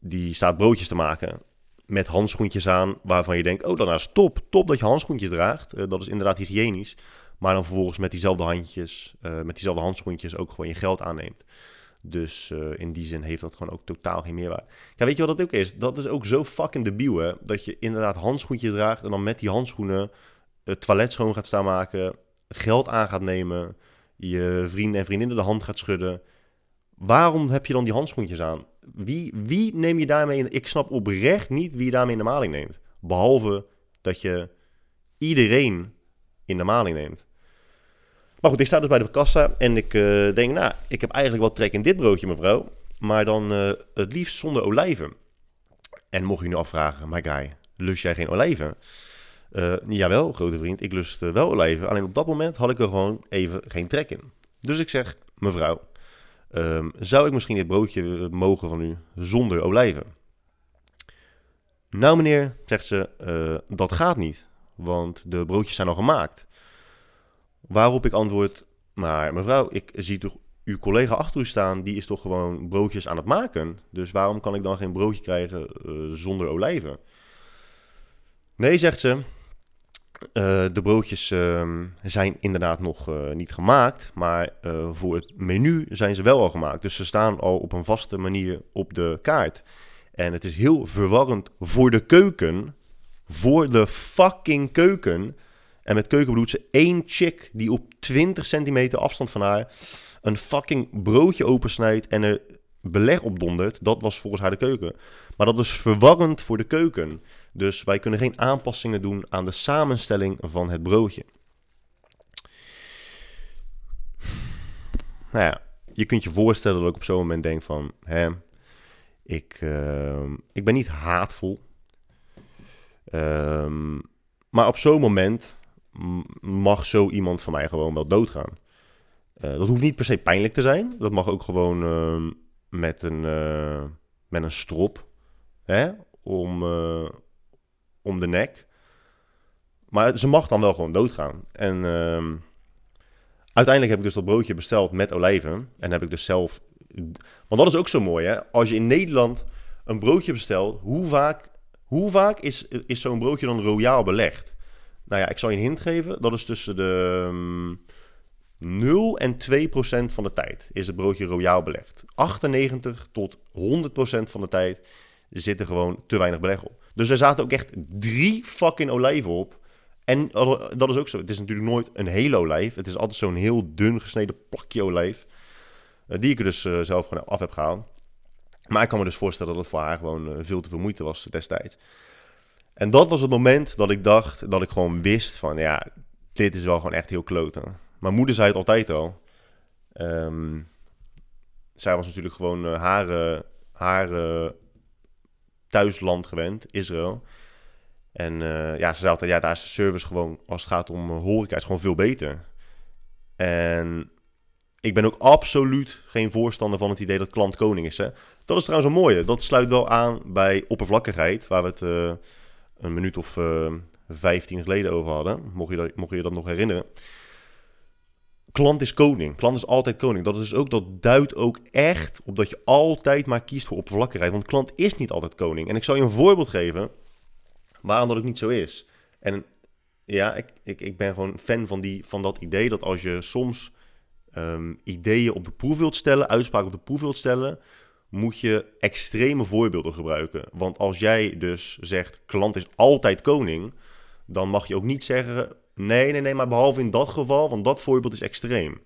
Die staat broodjes te maken met handschoentjes aan, waarvan je denkt, oh, dan is top, top dat je handschoentjes draagt. dat is inderdaad hygiënisch. Maar dan vervolgens met diezelfde handjes, met diezelfde handschoentjes ook gewoon je geld aanneemt. Dus in die zin heeft dat gewoon ook totaal geen meerwaarde. Ja, weet je wat dat ook is? Dat is ook zo fucking debiel, hè? Dat je inderdaad handschoentjes draagt en dan met die handschoenen het toilet schoon gaat staan maken, geld aan gaat nemen, je vrienden en vriendinnen de hand gaat schudden. Waarom heb je dan die handschoentjes aan? Wie, wie neem je daarmee in? Ik snap oprecht niet wie je daarmee in de maling neemt. Behalve dat je iedereen in de maling neemt. Maar goed, ik sta dus bij de kassa en ik uh, denk, nou, ik heb eigenlijk wel trek in dit broodje, mevrouw. Maar dan uh, het liefst zonder olijven. En mocht je nu afvragen, my guy, lust jij geen olijven? Uh, jawel, grote vriend, ik lust uh, wel olijven. Alleen op dat moment had ik er gewoon even geen trek in. Dus ik zeg, mevrouw, um, zou ik misschien dit broodje eh, mogen van u zonder olijven? Nou meneer, zegt ze, dat gaat niet, want de broodjes zijn al gemaakt. Waarop ik antwoord, maar mevrouw, ik zie toch uw collega achter u staan, die is toch gewoon broodjes aan het maken. Dus waarom kan ik dan geen broodje krijgen eh, zonder olijven? Nee, zegt ze. Eh, de broodjes ehm, zijn inderdaad nog eh, niet gemaakt, maar eh, voor het menu zijn ze wel al gemaakt. Dus ze staan al op een vaste manier op de kaart. En het is heel verwarrend voor de keuken. Voor de fucking keuken. En met keuken ze één chick die op 20 centimeter afstand van haar een fucking broodje opensnijdt en er beleg op dondert. Dat was volgens haar de keuken. Maar dat is verwarrend voor de keuken. Dus wij kunnen geen aanpassingen doen aan de samenstelling van het broodje. Nou ja, je kunt je voorstellen dat ik op zo'n moment denk van... Hè, ik, ehm, ik ben niet haatvol. Ehm, maar op zo'n moment mag zo iemand van mij gewoon wel doodgaan. Eh, dat hoeft niet per se pijnlijk te zijn. Dat mag ook gewoon ehm, met, een, eh, met een strop hè, om, eh, om de nek. Maar ze mag dan wel gewoon doodgaan. En ehm, uiteindelijk heb ik dus dat broodje besteld met olijven. En heb ik dus zelf... Want dat is ook zo mooi, hè? Als je in Nederland een broodje bestelt, hoe vaak, hoe vaak is, is zo'n broodje dan royaal belegd? Nou ja, ik zal je een hint geven. Dat is tussen de ehm, 0 en 2 procent van de tijd is het broodje royaal belegd. 98 tot 100 procent van de tijd zit er gewoon te weinig beleg op. Dus er zaten ook echt drie fucking olijven op. En dat is ook zo. Het is natuurlijk nooit een hele olijf. Het is altijd zo'n heel dun gesneden plakje olijf. eh, die ik er dus eh, zelf gewoon af heb gehaald. Maar ik kan me dus voorstellen dat het voor haar gewoon eh, veel te veel moeite was destijds. En dat was het moment dat ik dacht, dat ik gewoon wist van ja, dit is wel gewoon echt heel kloten. Mijn moeder zei het altijd al. Ehm, zij was natuurlijk gewoon eh, haar, eh, haar eh, thuisland gewend, Israël. En ja, ze zei altijd, ja, daar is de service gewoon, als het gaat om horeca, is gewoon veel beter. En ik ben ook absoluut geen voorstander van het idee dat klant koning is. Hè? Dat is trouwens een mooie. Dat sluit wel aan bij oppervlakkigheid, waar we het een minuut of eh 15 geleden over hadden. Mocht je, dat, mocht je dat nog herinneren. Klant is koning. Klant is altijd koning. Dat, is ook, dat duidt ook echt op dat je altijd maar kiest voor oppervlakkigheid. Want klant is niet altijd koning. En ik zal je een voorbeeld geven waarom dat ook niet zo is. En ja, ik, ik, ik ben gewoon fan van, die, van dat idee dat als je soms ehm, ideeën op de proef wilt stellen, uitspraken op de proef wilt stellen, moet je extreme voorbeelden gebruiken. Want als jij dus zegt, klant is altijd koning, dan mag je ook niet zeggen, nee, nee, nee, maar behalve in dat geval, want dat voorbeeld is extreem.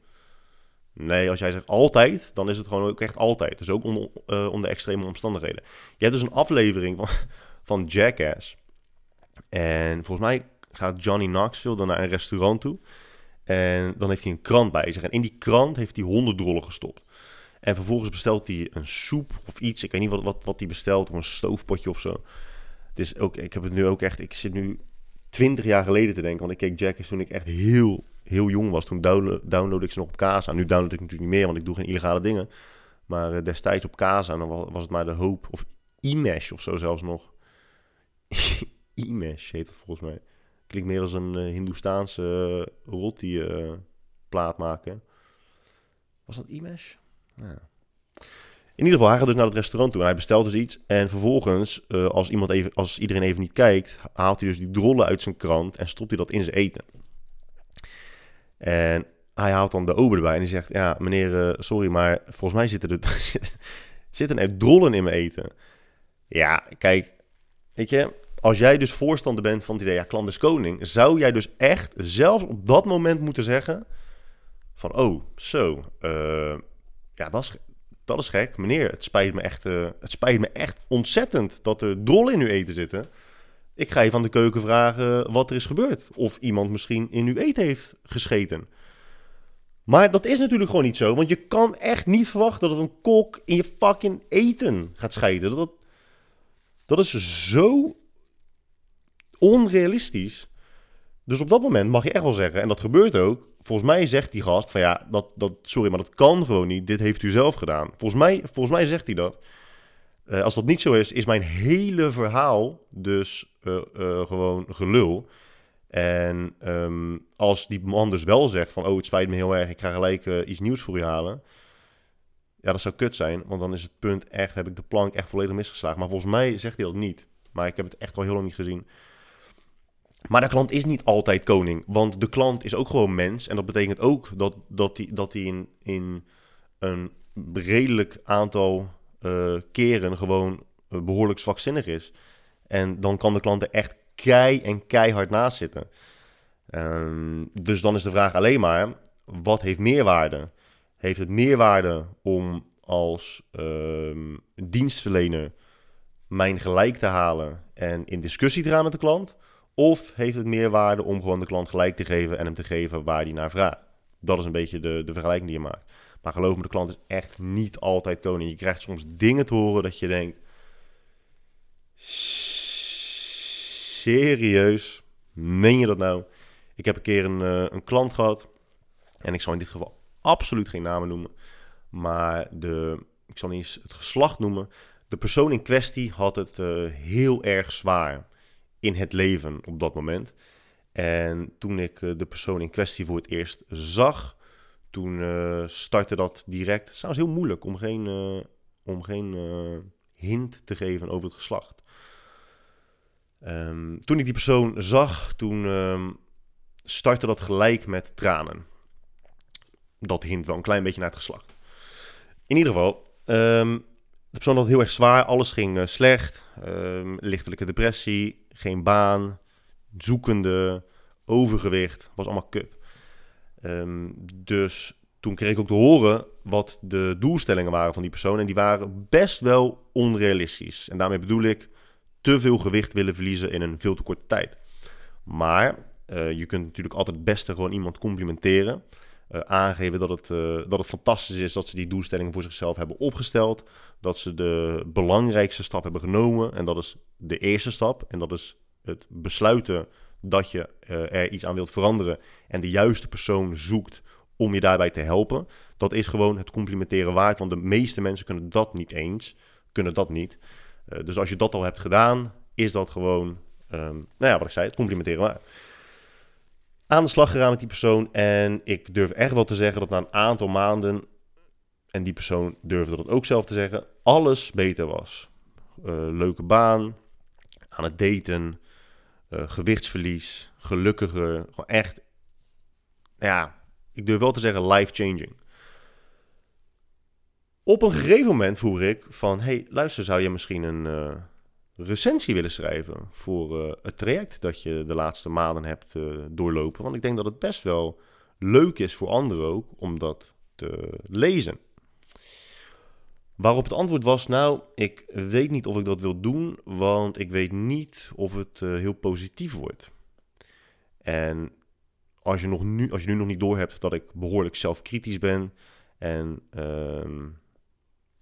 Nee, als jij zegt altijd, dan is het gewoon ook echt altijd. Dus ook onder, eh, onder extreme omstandigheden. Je hebt dus een aflevering van, van Jackass. En volgens mij gaat Johnny Knoxville dan naar een restaurant toe. En dan heeft hij een krant bij zich. En in die krant heeft hij honderd rollen gestopt. En vervolgens bestelt hij een soep of iets. Ik weet niet wat, wat, wat hij bestelt. Of een stoofpotje of zo. Het is ook, ik heb het nu ook echt... Ik zit nu twintig jaar geleden te denken. Want ik keek Jackass toen ik echt heel, heel jong was. Toen download, downloadde ik ze nog op Casa. Nu download ik natuurlijk niet meer, want ik doe geen illegale dingen. Maar eh, destijds op Casa, dan was, het maar de hoop. Of Imesh of zo zelfs nog. Imesh heet het volgens mij. Klinkt meer als een uh, Hindoestaanse uh, roti uh, plaat maken. Was dat Imesh? Ja. In ieder geval, hij gaat dus naar het restaurant toe en hij bestelt dus iets. En vervolgens, uh, als, iemand even, als iedereen even niet kijkt, haalt hij dus die drollen uit zijn krant en stopt hij dat in zijn eten. En hij haalt dan de ober erbij en hij zegt, ja meneer, uh, sorry, maar volgens mij zitten er, zitten er drollen in mijn eten. Ja, kijk, weet je, als jij dus voorstander bent van het idee, ja, klant is koning, zou jij dus echt zelfs op dat moment moeten zeggen van, oh, zo, uh, ja, dat is, dat is gek. Meneer, het spijt me echt, uh, het spijt me echt ontzettend dat er drollen in uw eten zitten. Ik ga even aan de keuken vragen wat er is gebeurd. Of iemand misschien in uw eten heeft gescheten. Maar dat is natuurlijk gewoon niet zo. Want je kan echt niet verwachten dat een kok in je fucking eten gaat scheiden. Dat, dat is zo onrealistisch. Dus op dat moment mag je echt wel zeggen, en dat gebeurt ook. Volgens mij zegt die gast van ja, dat, dat, sorry, maar dat kan gewoon niet. Dit heeft u zelf gedaan. Volgens mij, volgens mij zegt hij dat. Uh, als dat niet zo is, is mijn hele verhaal dus uh, uh, gewoon gelul. En um, als die man dus wel zegt van oh, het spijt me heel erg, ik ga gelijk iets nieuws voor u halen. Ja, dat zou kut zijn, want dan is het punt echt, heb ik de plank echt volledig misgeslagen. Maar volgens mij zegt hij dat niet. Maar ik heb het echt al heel lang niet gezien. Maar de klant is niet altijd koning, want de klant is ook gewoon mens. En dat betekent ook dat, dat hij dat die in, in een redelijk aantal eh, keren gewoon eh, behoorlijk zwakzinnig is. En dan kan de klant er echt kei en keihard naast zitten. Ehm, dus dan is de vraag alleen maar, wat heeft meerwaarde? Heeft het meerwaarde om als ehm, dienstverlener mijn gelijk te halen en in discussie te gaan met de klant? Of heeft het meerwaarde om gewoon de klant gelijk te geven en hem te geven waar hij naar vraagt? Dat is een beetje de, de vergelijking die je maakt. Maar geloof me, de klant is echt niet altijd koning. Je krijgt soms dingen te horen dat je denkt... Serieus? Meen je dat nou? Ik heb een keer een, uh, een klant gehad. En ik zal in dit geval absoluut geen namen noemen. Maar de, ik zal niet eens het geslacht noemen. De persoon in kwestie had het uh, heel erg zwaar in het leven op dat moment. En toen ik uh, de persoon in kwestie voor het eerst zag, toen uh, startte dat direct. Het is heel moeilijk om geen, uh, om geen hint te geven over het geslacht. Um, toen ik die persoon zag, toen um, startte dat gelijk met tranen. Dat hint wel een klein beetje naar het geslacht. In ieder geval, um, de persoon had heel erg zwaar. Alles ging slecht. lichtelijke depressie, geen baan, zoekende, overgewicht. Was allemaal kut. dus toen kreeg ik ook te horen wat de doelstellingen waren van die persoon. En die waren best wel onrealistisch. En daarmee bedoel ik te veel gewicht willen verliezen in een veel te korte tijd. Maar uh, je kunt natuurlijk altijd het beste gewoon iemand complimenteren. Uh, aangeven dat het, uh, dat het fantastisch is dat ze die doelstellingen voor zichzelf hebben opgesteld. Dat ze de belangrijkste stap hebben genomen. En dat is de eerste stap. En dat is het besluiten dat je er iets aan wilt veranderen. En de juiste persoon zoekt om je daarbij te helpen. Dat is gewoon het complimenteren waard. Want de meeste mensen kunnen dat niet eens. Kunnen dat niet. Dus als je dat al hebt gedaan, is dat gewoon, um, nou ja, wat ik zei, het complimenteren waard. Aan de slag gegaan met die persoon. En ik durf echt wel te zeggen dat na een aantal maanden, en die persoon durfde dat ook zelf te zeggen, alles beter was. Uh, leuke baan, aan het daten, uh, gewichtsverlies, gelukkiger. Gewoon echt, ja, ik durf wel te zeggen life-changing. Op een gegeven moment vroeg ik van... hey, luister, zou je misschien een uh, recensie willen schrijven... voor uh, het traject dat je de laatste maanden hebt uh, doorlopen? Want ik denk dat het best wel leuk is voor anderen ook om dat te lezen. Waarop het antwoord was, nou, ik weet niet of ik dat wil doen... want ik weet niet of het heel positief wordt. En als je, nog nu, als je nu nog niet doorhebt dat ik behoorlijk zelfkritisch ben... en... Uh,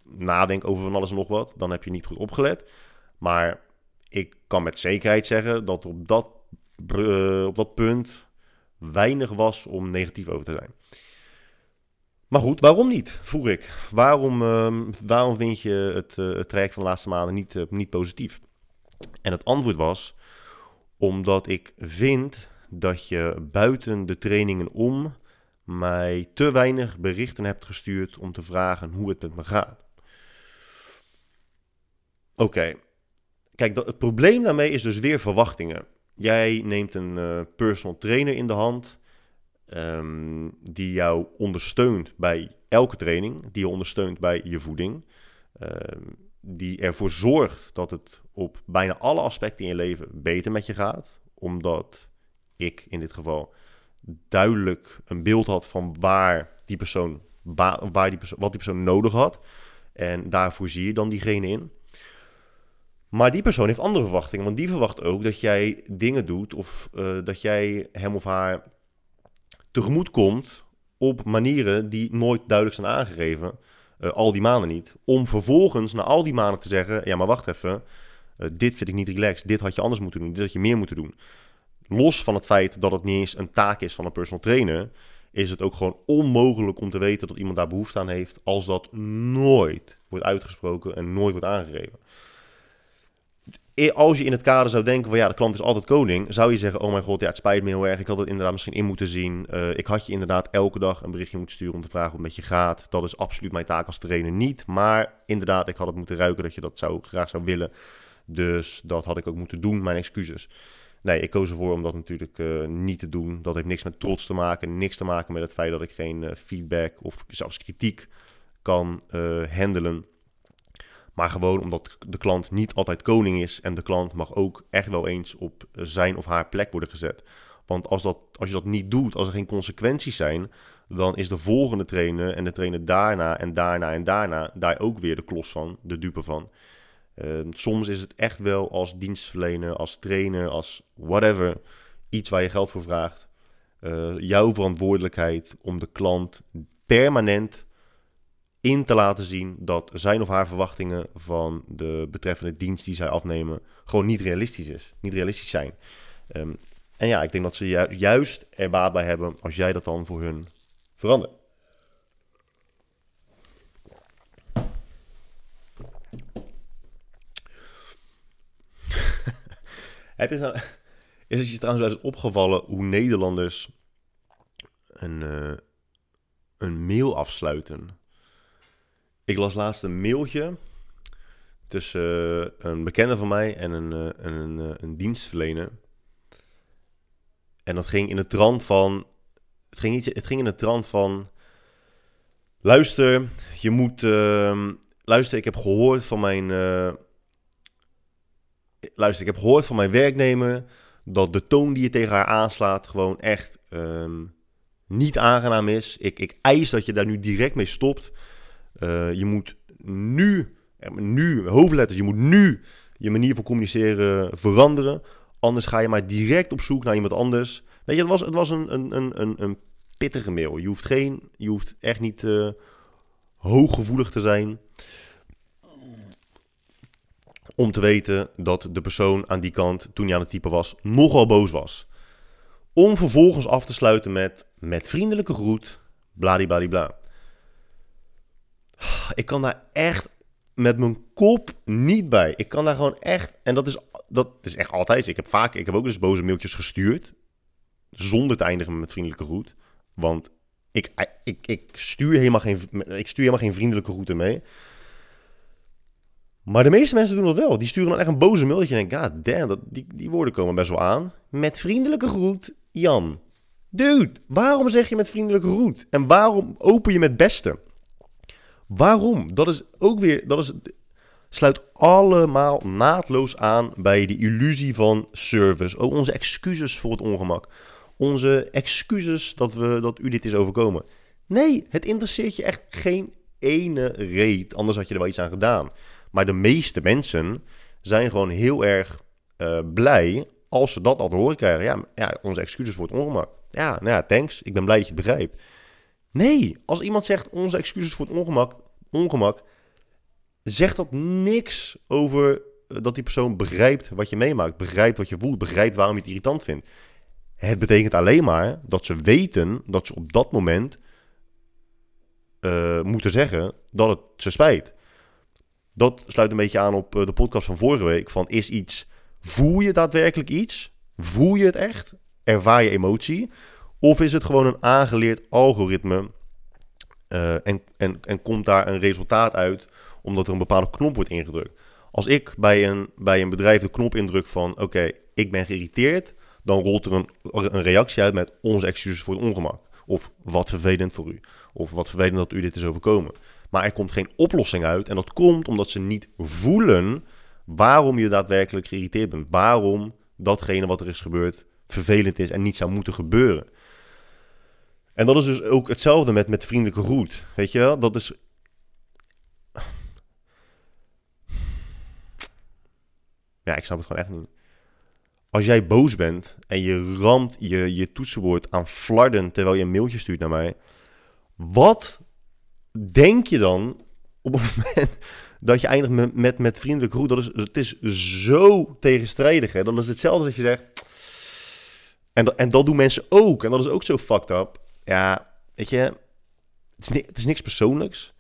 nadenk over van alles en nog wat, dan heb je niet goed opgelet. Maar ik kan met zekerheid zeggen dat op dat, uh, op dat punt weinig was om negatief over te zijn. Maar goed, waarom niet? Vroeg ik. Waarom, uh, waarom vind je het, uh, het traject van de laatste maanden niet, uh, niet positief? En het antwoord was omdat ik vind dat je buiten de trainingen om mij te weinig berichten hebt gestuurd om te vragen hoe het met me gaat. Oké. Kijk, het probleem daarmee is dus weer verwachtingen. Jij neemt een uh, personal trainer in de hand um, die jou ondersteunt bij elke training, die je ondersteunt bij je voeding, um, die ervoor zorgt dat het op bijna alle aspecten in je leven beter met je gaat, omdat ik in dit geval duidelijk een beeld had van waar die persoon, waar die persoon wat die persoon nodig had. En daarvoor zie je dan diegene in. Maar die persoon heeft andere verwachtingen. Want die verwacht ook dat jij dingen doet of uh, dat jij hem of haar tegemoet komt op manieren die nooit duidelijk zijn aangegeven. Uh, al die maanden niet. Om vervolgens na al die maanden te zeggen: ja, maar wacht even. Uh, dit vind ik niet relaxed. Dit had je anders moeten doen. Dit had je meer moeten doen. Los van het feit dat het niet eens een taak is van een personal trainer, is het ook gewoon onmogelijk om te weten dat iemand daar behoefte aan heeft. als dat nooit wordt uitgesproken en nooit wordt aangegeven eh, als je in het kader zou denken van ja, de klant is altijd koning, zou je zeggen, oh mijn god, ja, het spijt me heel erg. Ik had het inderdaad misschien in moeten zien. Uh, ik had je inderdaad elke dag een berichtje moeten sturen om te vragen hoe het met je gaat. Dat is absoluut mijn taak als trainer niet. Maar inderdaad, ik had het moeten ruiken dat je dat zou, graag zou willen. Dus dat had ik ook moeten doen, mijn excuses. Nee, ik koos ervoor om dat natuurlijk uh, niet te doen. Dat heeft niks met trots te maken, niks te maken met het feit dat ik geen uh, feedback of zelfs kritiek kan handelen. Maar gewoon omdat de klant niet altijd koning is en de klant mag ook echt wel eens op zijn of haar plek worden gezet. Want als, dat, als je dat niet doet, als er geen consequenties zijn, dan is de volgende trainer en de trainer daarna en daarna en daarna daar ook weer de klos van, de dupe van. Uh, soms is het echt wel als dienstverlener, als trainer, als whatever, iets waar je geld voor vraagt. Uh, jouw verantwoordelijkheid om de klant permanent in te laten zien dat zijn of haar verwachtingen van de betreffende dienst die zij afnemen gewoon niet realistisch is, niet realistisch zijn. Um, en ja, ik denk dat ze ju juist er baat bij hebben als jij dat dan voor hun verandert. Heb je nou, is het je trouwens opgevallen hoe Nederlanders een, uh, een mail afsluiten? Ik las laatst een mailtje tussen eh, een bekende van mij en een, uh, een, uh, een dienstverlener. En dat ging in de trant van. Het ging, iets, het ging in de trant van. Luister, je moet. Uh, luister, ik heb gehoord van mijn. luister, ik heb gehoord van mijn werknemer. dat de toon die je tegen haar aanslaat. gewoon echt. Um, niet aangenaam is. Ik, ik eis dat je daar nu direct mee stopt. Uh, je moet nu, nu, hoofdletters, je moet nu je manier van communiceren veranderen. Anders ga je maar direct op zoek naar iemand anders. Weet je, het was, het was een, een, een, een pittige mail. Je hoeft, geen, je hoeft echt niet uh, hooggevoelig te zijn. Om te weten dat de persoon aan die kant, toen hij aan het typen was, nogal boos was. Om vervolgens af te sluiten met, met vriendelijke groet, bladibladibla. Ik kan daar echt met mijn kop niet bij. Ik kan daar gewoon echt. En dat is, dat is echt altijd. Ik heb vaak. Ik heb ook eens boze mailtjes gestuurd. Zonder te eindigen met vriendelijke groet. Want ik, ik, ik, stuur helemaal geen, ik stuur helemaal geen vriendelijke groeten mee. Maar de meeste mensen doen dat wel. Die sturen dan echt een boze mailtje. En denk, god damn, dat, die, die woorden komen best wel aan. Met vriendelijke groet, Jan. Dude, waarom zeg je met vriendelijke groet? En waarom open je met beste? Waarom? Dat is ook weer, dat is, sluit allemaal naadloos aan bij de illusie van service. Ook onze excuses voor het ongemak. Onze excuses dat, we, dat u dit is overkomen. Nee, het interesseert je echt geen ene reet. Anders had je er wel iets aan gedaan. Maar de meeste mensen zijn gewoon heel erg uh, blij als ze dat al te horen krijgen. Ja, ja, onze excuses voor het ongemak. Ja, nou ja, thanks. Ik ben blij dat je het begrijpt. Nee, als iemand zegt onze excuses voor het ongemak, ongemak, zegt dat niks over eh, dat die persoon begrijpt wat je meemaakt, begrijpt wat je voelt, begrijpt waarom je het irritant vindt. Het betekent alleen maar dat ze weten dat ze op dat moment uh, moeten zeggen dat het ze spijt. Dat sluit een beetje aan op eh, de podcast van vorige week. Van is iets, voel je daadwerkelijk iets? Voel je het echt? Ervaar je emotie? Of is het gewoon een aangeleerd algoritme uh, en, en, en komt daar een resultaat uit omdat er een bepaalde knop wordt ingedrukt? Als ik bij een, bij een bedrijf de knop indruk van oké, ik ben geïrriteerd, dan rolt er een, een reactie uit met onze excuses voor het ongemak. Of wat vervelend voor u. Of wat vervelend dat u dit is overkomen. Maar er komt geen oplossing uit. En dat komt omdat ze niet voelen waarom je daadwerkelijk geïrriteerd bent. Waarom datgene wat er is gebeurd vervelend is en niet zou moeten gebeuren. En dat is dus ook hetzelfde met, met vriendelijke groet. Weet je wel? Dat is. Ja, ik snap het gewoon echt niet. Als jij boos bent en je ramt je, je toetsenbord aan flarden terwijl je een mailtje stuurt naar mij. Wat denk je dan op het moment dat je eindigt met, met, met vriendelijke groet? Dat is, het is zo tegenstrijdig. Hè? Dan is hetzelfde als je zegt. En, en dat doen mensen ook. En dat is ook zo fucked up. Ja, weet je, het is, niks persoonlijks,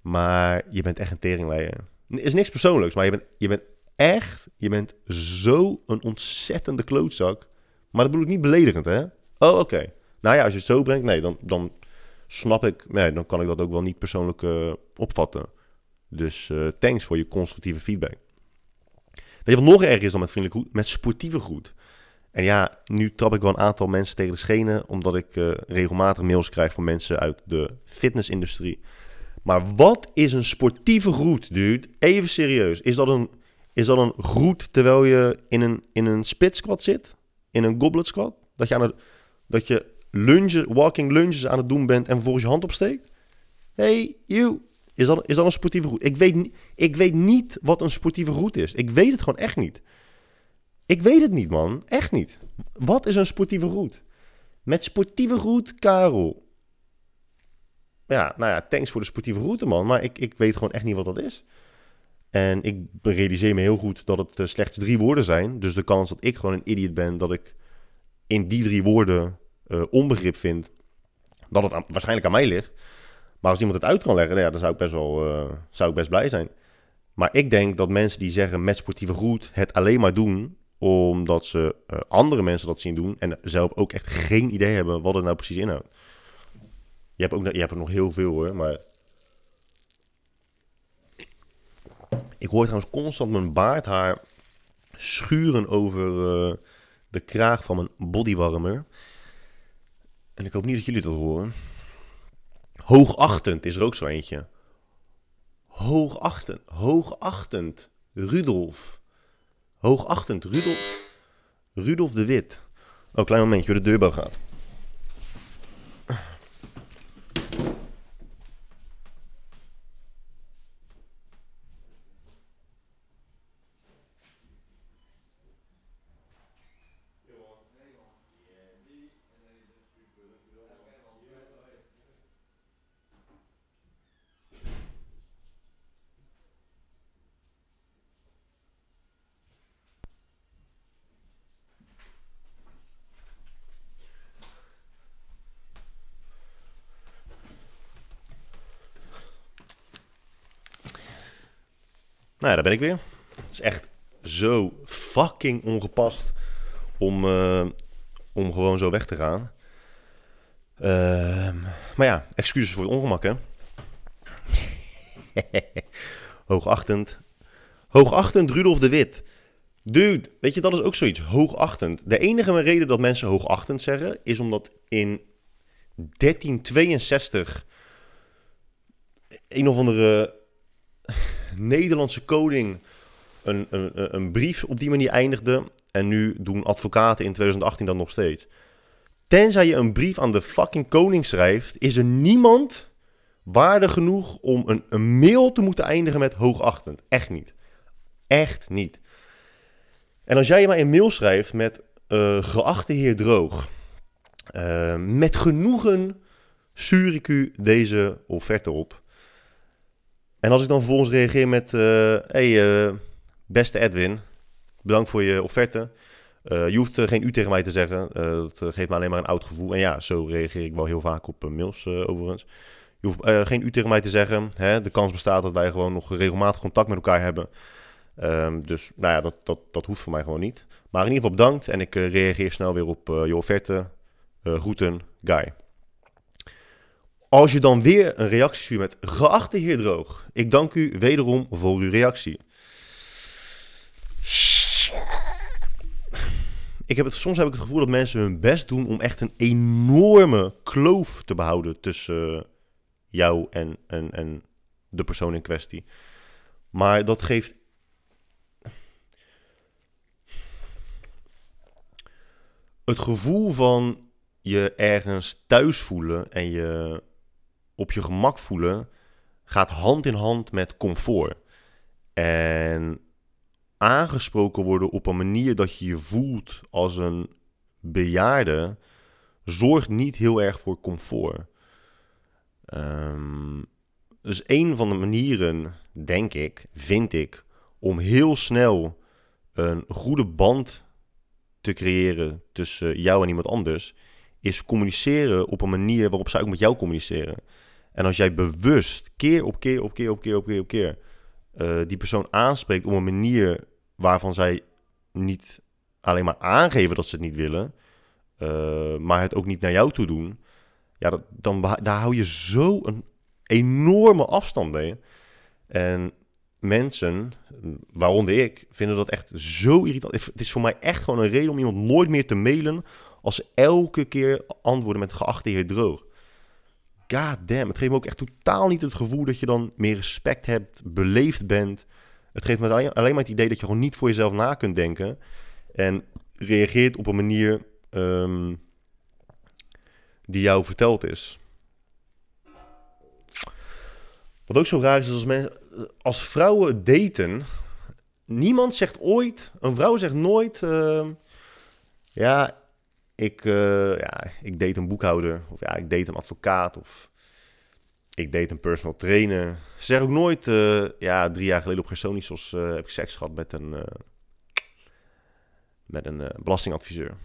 maar je bent echt een teringleier. Is niks persoonlijks, maar je bent, je bent echt, je bent zo een ontzettende klootzak. Maar dat bedoel ik niet beledigend, hè? Oh, oké. Nou ja, als je het zo brengt, nee, dan, dan snap ik, nee, dan kan ik dat ook wel niet persoonlijk uh, opvatten. Dus uh, thanks voor je constructieve feedback. Weet je wat nog erger is dan met vriendelijk? Met sportieve goed. En ja, nu trap ik wel een aantal mensen tegen de schenen, omdat ik uh, regelmatig mails krijg van mensen uit de fitnessindustrie. Maar wat is een sportieve groet, dude? Even serieus. Is dat een, is dat een groet terwijl je in een, in een split squat zit? In een goblet squat? Dat je, aan het, dat je lunge, walking lunges aan het doen bent en vervolgens je hand opsteekt? Hey, you. Is dat, is dat een sportieve groet? Ik weet, ik weet niet wat een sportieve groet is. Ik weet het gewoon echt niet. Ik weet het niet, man. Echt niet. Wat is een sportieve groet? Met sportieve groet, Karel. Ja, nou ja, thanks voor de sportieve route, man. Maar ik, ik weet gewoon echt niet wat dat is. En ik realiseer me heel goed dat het uh, slechts drie woorden zijn. Dus de kans dat ik gewoon een idiot ben, dat ik in die drie woorden uh, onbegrip vind, dat het waarschijnlijk aan mij ligt. Maar als iemand het uit kan leggen, nou dan zou ik best wel uh, zou ik best blij zijn. Maar ik denk dat mensen die zeggen met sportieve groet het alleen maar doen omdat ze andere mensen dat zien doen en zelf ook echt geen idee hebben wat het nou precies inhoudt. Je hebt, ook, je hebt er nog heel veel hoor, maar... Ik hoor trouwens constant mijn baardhaar schuren over uh, de kraag van mijn bodywarmer. En ik hoop niet dat jullie dat horen. Hoogachtend is er ook zo eentje. Hoogachtend. Hoogachtend. Rudolf. Hoogachtend. Rudolf. Rudolf de Wit. Oh, klein momentje, de deurbel gaat. Nou daar ben ik weer. Het is echt zo fucking ongepast om, uh, om gewoon zo weg te gaan. Uh, maar ja, excuses voor het ongemak, hè. hoogachtend. Hoogachtend Rudolf de Wit. Dude, weet je, dat is ook zoiets. Hoogachtend. De enige reden dat mensen hoogachtend zeggen, is omdat in 1362 een of andere Nederlandse koning een, een, een brief op die manier eindigde. En nu doen advocaten in 2018 dat nog steeds. Tenzij je een brief aan de fucking koning schrijft, is er niemand waardig genoeg om een, mail te moeten eindigen met hoogachtend. Echt niet. Echt niet. En als jij mij een mail schrijft met uh, geachte heer Droog, uh, met genoegen stuur ik u deze offerte op. En als ik dan vervolgens reageer met: uh, Hey, uh, beste Edwin, bedankt voor je offerte. Uh, je hoeft geen u tegen mij te zeggen. dat geeft me alleen maar een oud gevoel. En ja, zo reageer ik wel heel vaak op mails overigens. Je hoeft geen u tegen mij te zeggen. Hè? De kans bestaat dat wij gewoon nog regelmatig contact met elkaar hebben. Um, dus nou ja, dat, dat, dat hoeft voor mij gewoon niet. Maar in ieder geval bedankt. En ik reageer snel weer op je offerte. groeten, Guy. Als je dan weer een reactie stuurt met geachte heer Droog, ik dank u wederom voor uw reactie. Ik heb het, soms heb ik het gevoel dat mensen hun best doen om echt een enorme kloof te behouden tussen jou en, en, en de persoon in kwestie. Maar dat geeft. Het gevoel van je ergens thuis voelen en je op je gemak voelen gaat hand in hand met comfort. En aangesproken worden op een manier dat je je voelt als een bejaarde, zorgt niet heel erg voor comfort. Um, dus een van de manieren, denk ik, vind ik, om heel snel een goede band te creëren tussen jou en iemand anders, is communiceren op een manier waarop zij ook met jou communiceren. En als jij bewust keer op keer op keer op keer op keer op keer uh, die persoon aanspreekt op een manier waarvan zij niet alleen maar aangeven dat ze het niet willen, eh, maar het ook niet naar jou toe doen, ja, dat, dan daar hou je zo een enorme afstand mee. En mensen, waaronder ik, vinden dat echt zo irritant. Het is voor mij echt gewoon een reden om iemand nooit meer te mailen als ze elke keer antwoorden met geachte heer droog. God damn, het geeft me ook echt totaal niet het gevoel dat je dan meer respect hebt, beleefd bent. Het geeft me alleen maar het idee dat je gewoon niet voor jezelf na kunt denken. En reageert op een manier ehm, die jou verteld is. Wat ook zo raar is, is als, als vrouwen daten. Niemand zegt ooit, een vrouw zegt nooit. ehm, ja, ik, eh, ja, ik date een boekhouder. Of ja, ik date een advocaat. Of ik date een personal trainer. Ze zeggen ook nooit, eh, ja, drie jaar geleden op Gersonisos eh heb ik seks gehad met een, met een belastingadviseur.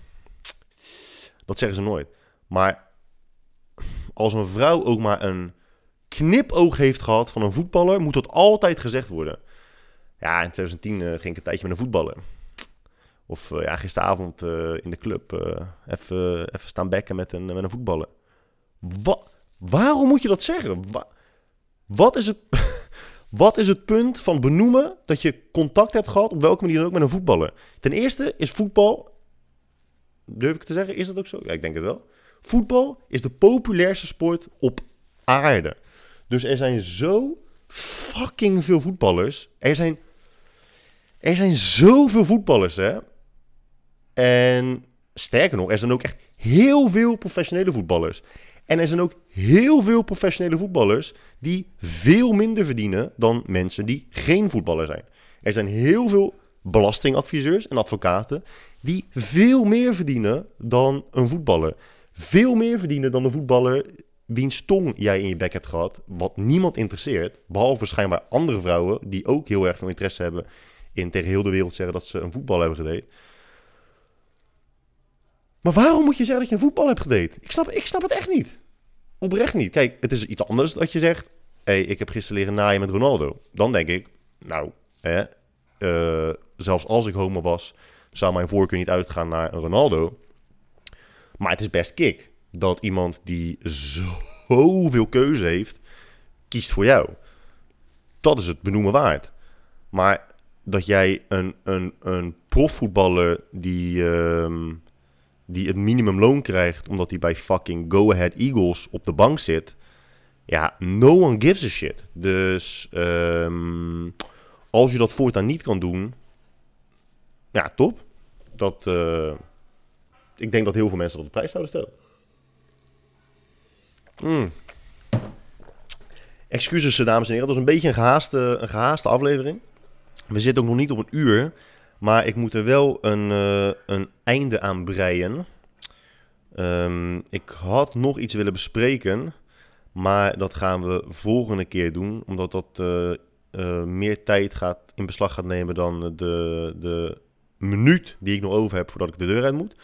Dat zeggen ze nooit. Maar als een vrouw ook maar een knipoog heeft gehad van een voetballer, moet dat altijd gezegd worden. Ja, in 2010 eh, ging ik een tijdje met een voetballer. Of eh, ja, gisteravond eh, in de club eh, even, even staan bekken met een, met een voetballer. Wa waarom moet je dat zeggen? Wa- wat, is het, wat is het punt van benoemen dat je contact hebt gehad, op welke manier dan ook, met een voetballer? Ten eerste is voetbal, durf ik te zeggen, is dat ook zo? Ja, ik denk het wel. Voetbal is de populairste sport op aarde. Dus er zijn zo fucking veel voetballers. Er zijn, er zijn zoveel voetballers, hè. En sterker nog, er zijn ook echt heel veel professionele voetballers. En er zijn ook heel veel professionele voetballers die veel minder verdienen dan mensen die geen voetballer zijn. Er zijn heel veel belastingadviseurs en advocaten die veel meer verdienen dan een voetballer. Veel meer verdienen dan de voetballer wiens tong jij in je bek hebt gehad, wat niemand interesseert, behalve schijnbaar andere vrouwen die ook heel erg veel interesse hebben in tegen heel de wereld zeggen dat ze een voetbal hebben gedate. Maar waarom moet je zeggen dat je een voetbal hebt gedate? Ik snap, ik snap het echt niet. Oprecht niet. Kijk, het is iets anders dat je zegt... hey, ik heb gisteren leren naaien met Ronaldo. Dan denk ik, nou, hè, eh, zelfs als ik homo was... zou mijn voorkeur niet uitgaan naar een Ronaldo. Maar het is best kick dat iemand die zoveel keuze heeft... kiest voor jou. Dat is het benoemen waard. Maar dat jij een, een, een profvoetballer die... ehm, die het minimumloon krijgt omdat hij bij fucking Go Ahead Eagles op de bank zit. Ja, no one gives a shit. Dus ehm, als je dat voortaan niet kan doen, ja, top. Dat, eh, ik denk dat heel veel mensen dat op prijs zouden stellen. Hmm. Excuses, dames en heren. Dat was een beetje een gehaaste, een gehaaste aflevering. We zitten ook nog niet op een uur. Maar ik moet er wel een, eh, een einde aan breien. Ehm, ik had nog iets willen bespreken. Maar dat gaan we volgende keer doen. Omdat dat eh, eh, meer tijd gaat, in beslag gaat nemen dan de, de minuut die ik nog over heb voordat ik de deur uit moet.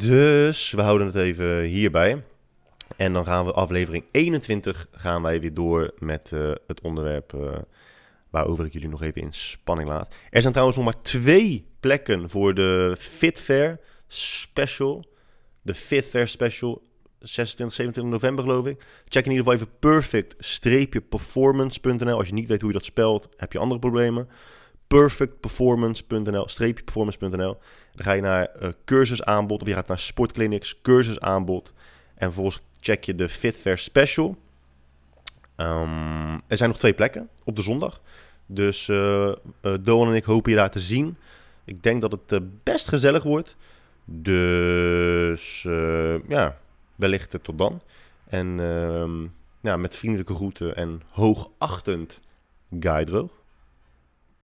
Dus we houden het even hierbij. En dan gaan we aflevering 21 gaan wij weer door met het onderwerp waarover ik jullie nog even in spanning laat. Er zijn trouwens nog maar twee plekken voor de Fit Fair Special. De Fit Fair Special 26, 27 november geloof ik. Check in ieder geval even perfect-performance.nl. Als je niet weet hoe je dat spelt, heb je andere problemen. perfectperformance.nl, performance.nl. Dan ga je naar eh, cursusaanbod of je gaat naar sportclinics, cursusaanbod. En vervolgens check je de Fit Fair Special. Ehm, er zijn nog twee plekken op de zondag. Dus eh, Doan en ik hopen je daar te zien. Ik denk dat het eh, best gezellig wordt. Dus ja, wellicht tot dan. En ehm, ja, met vriendelijke groeten en hoogachtend Guy.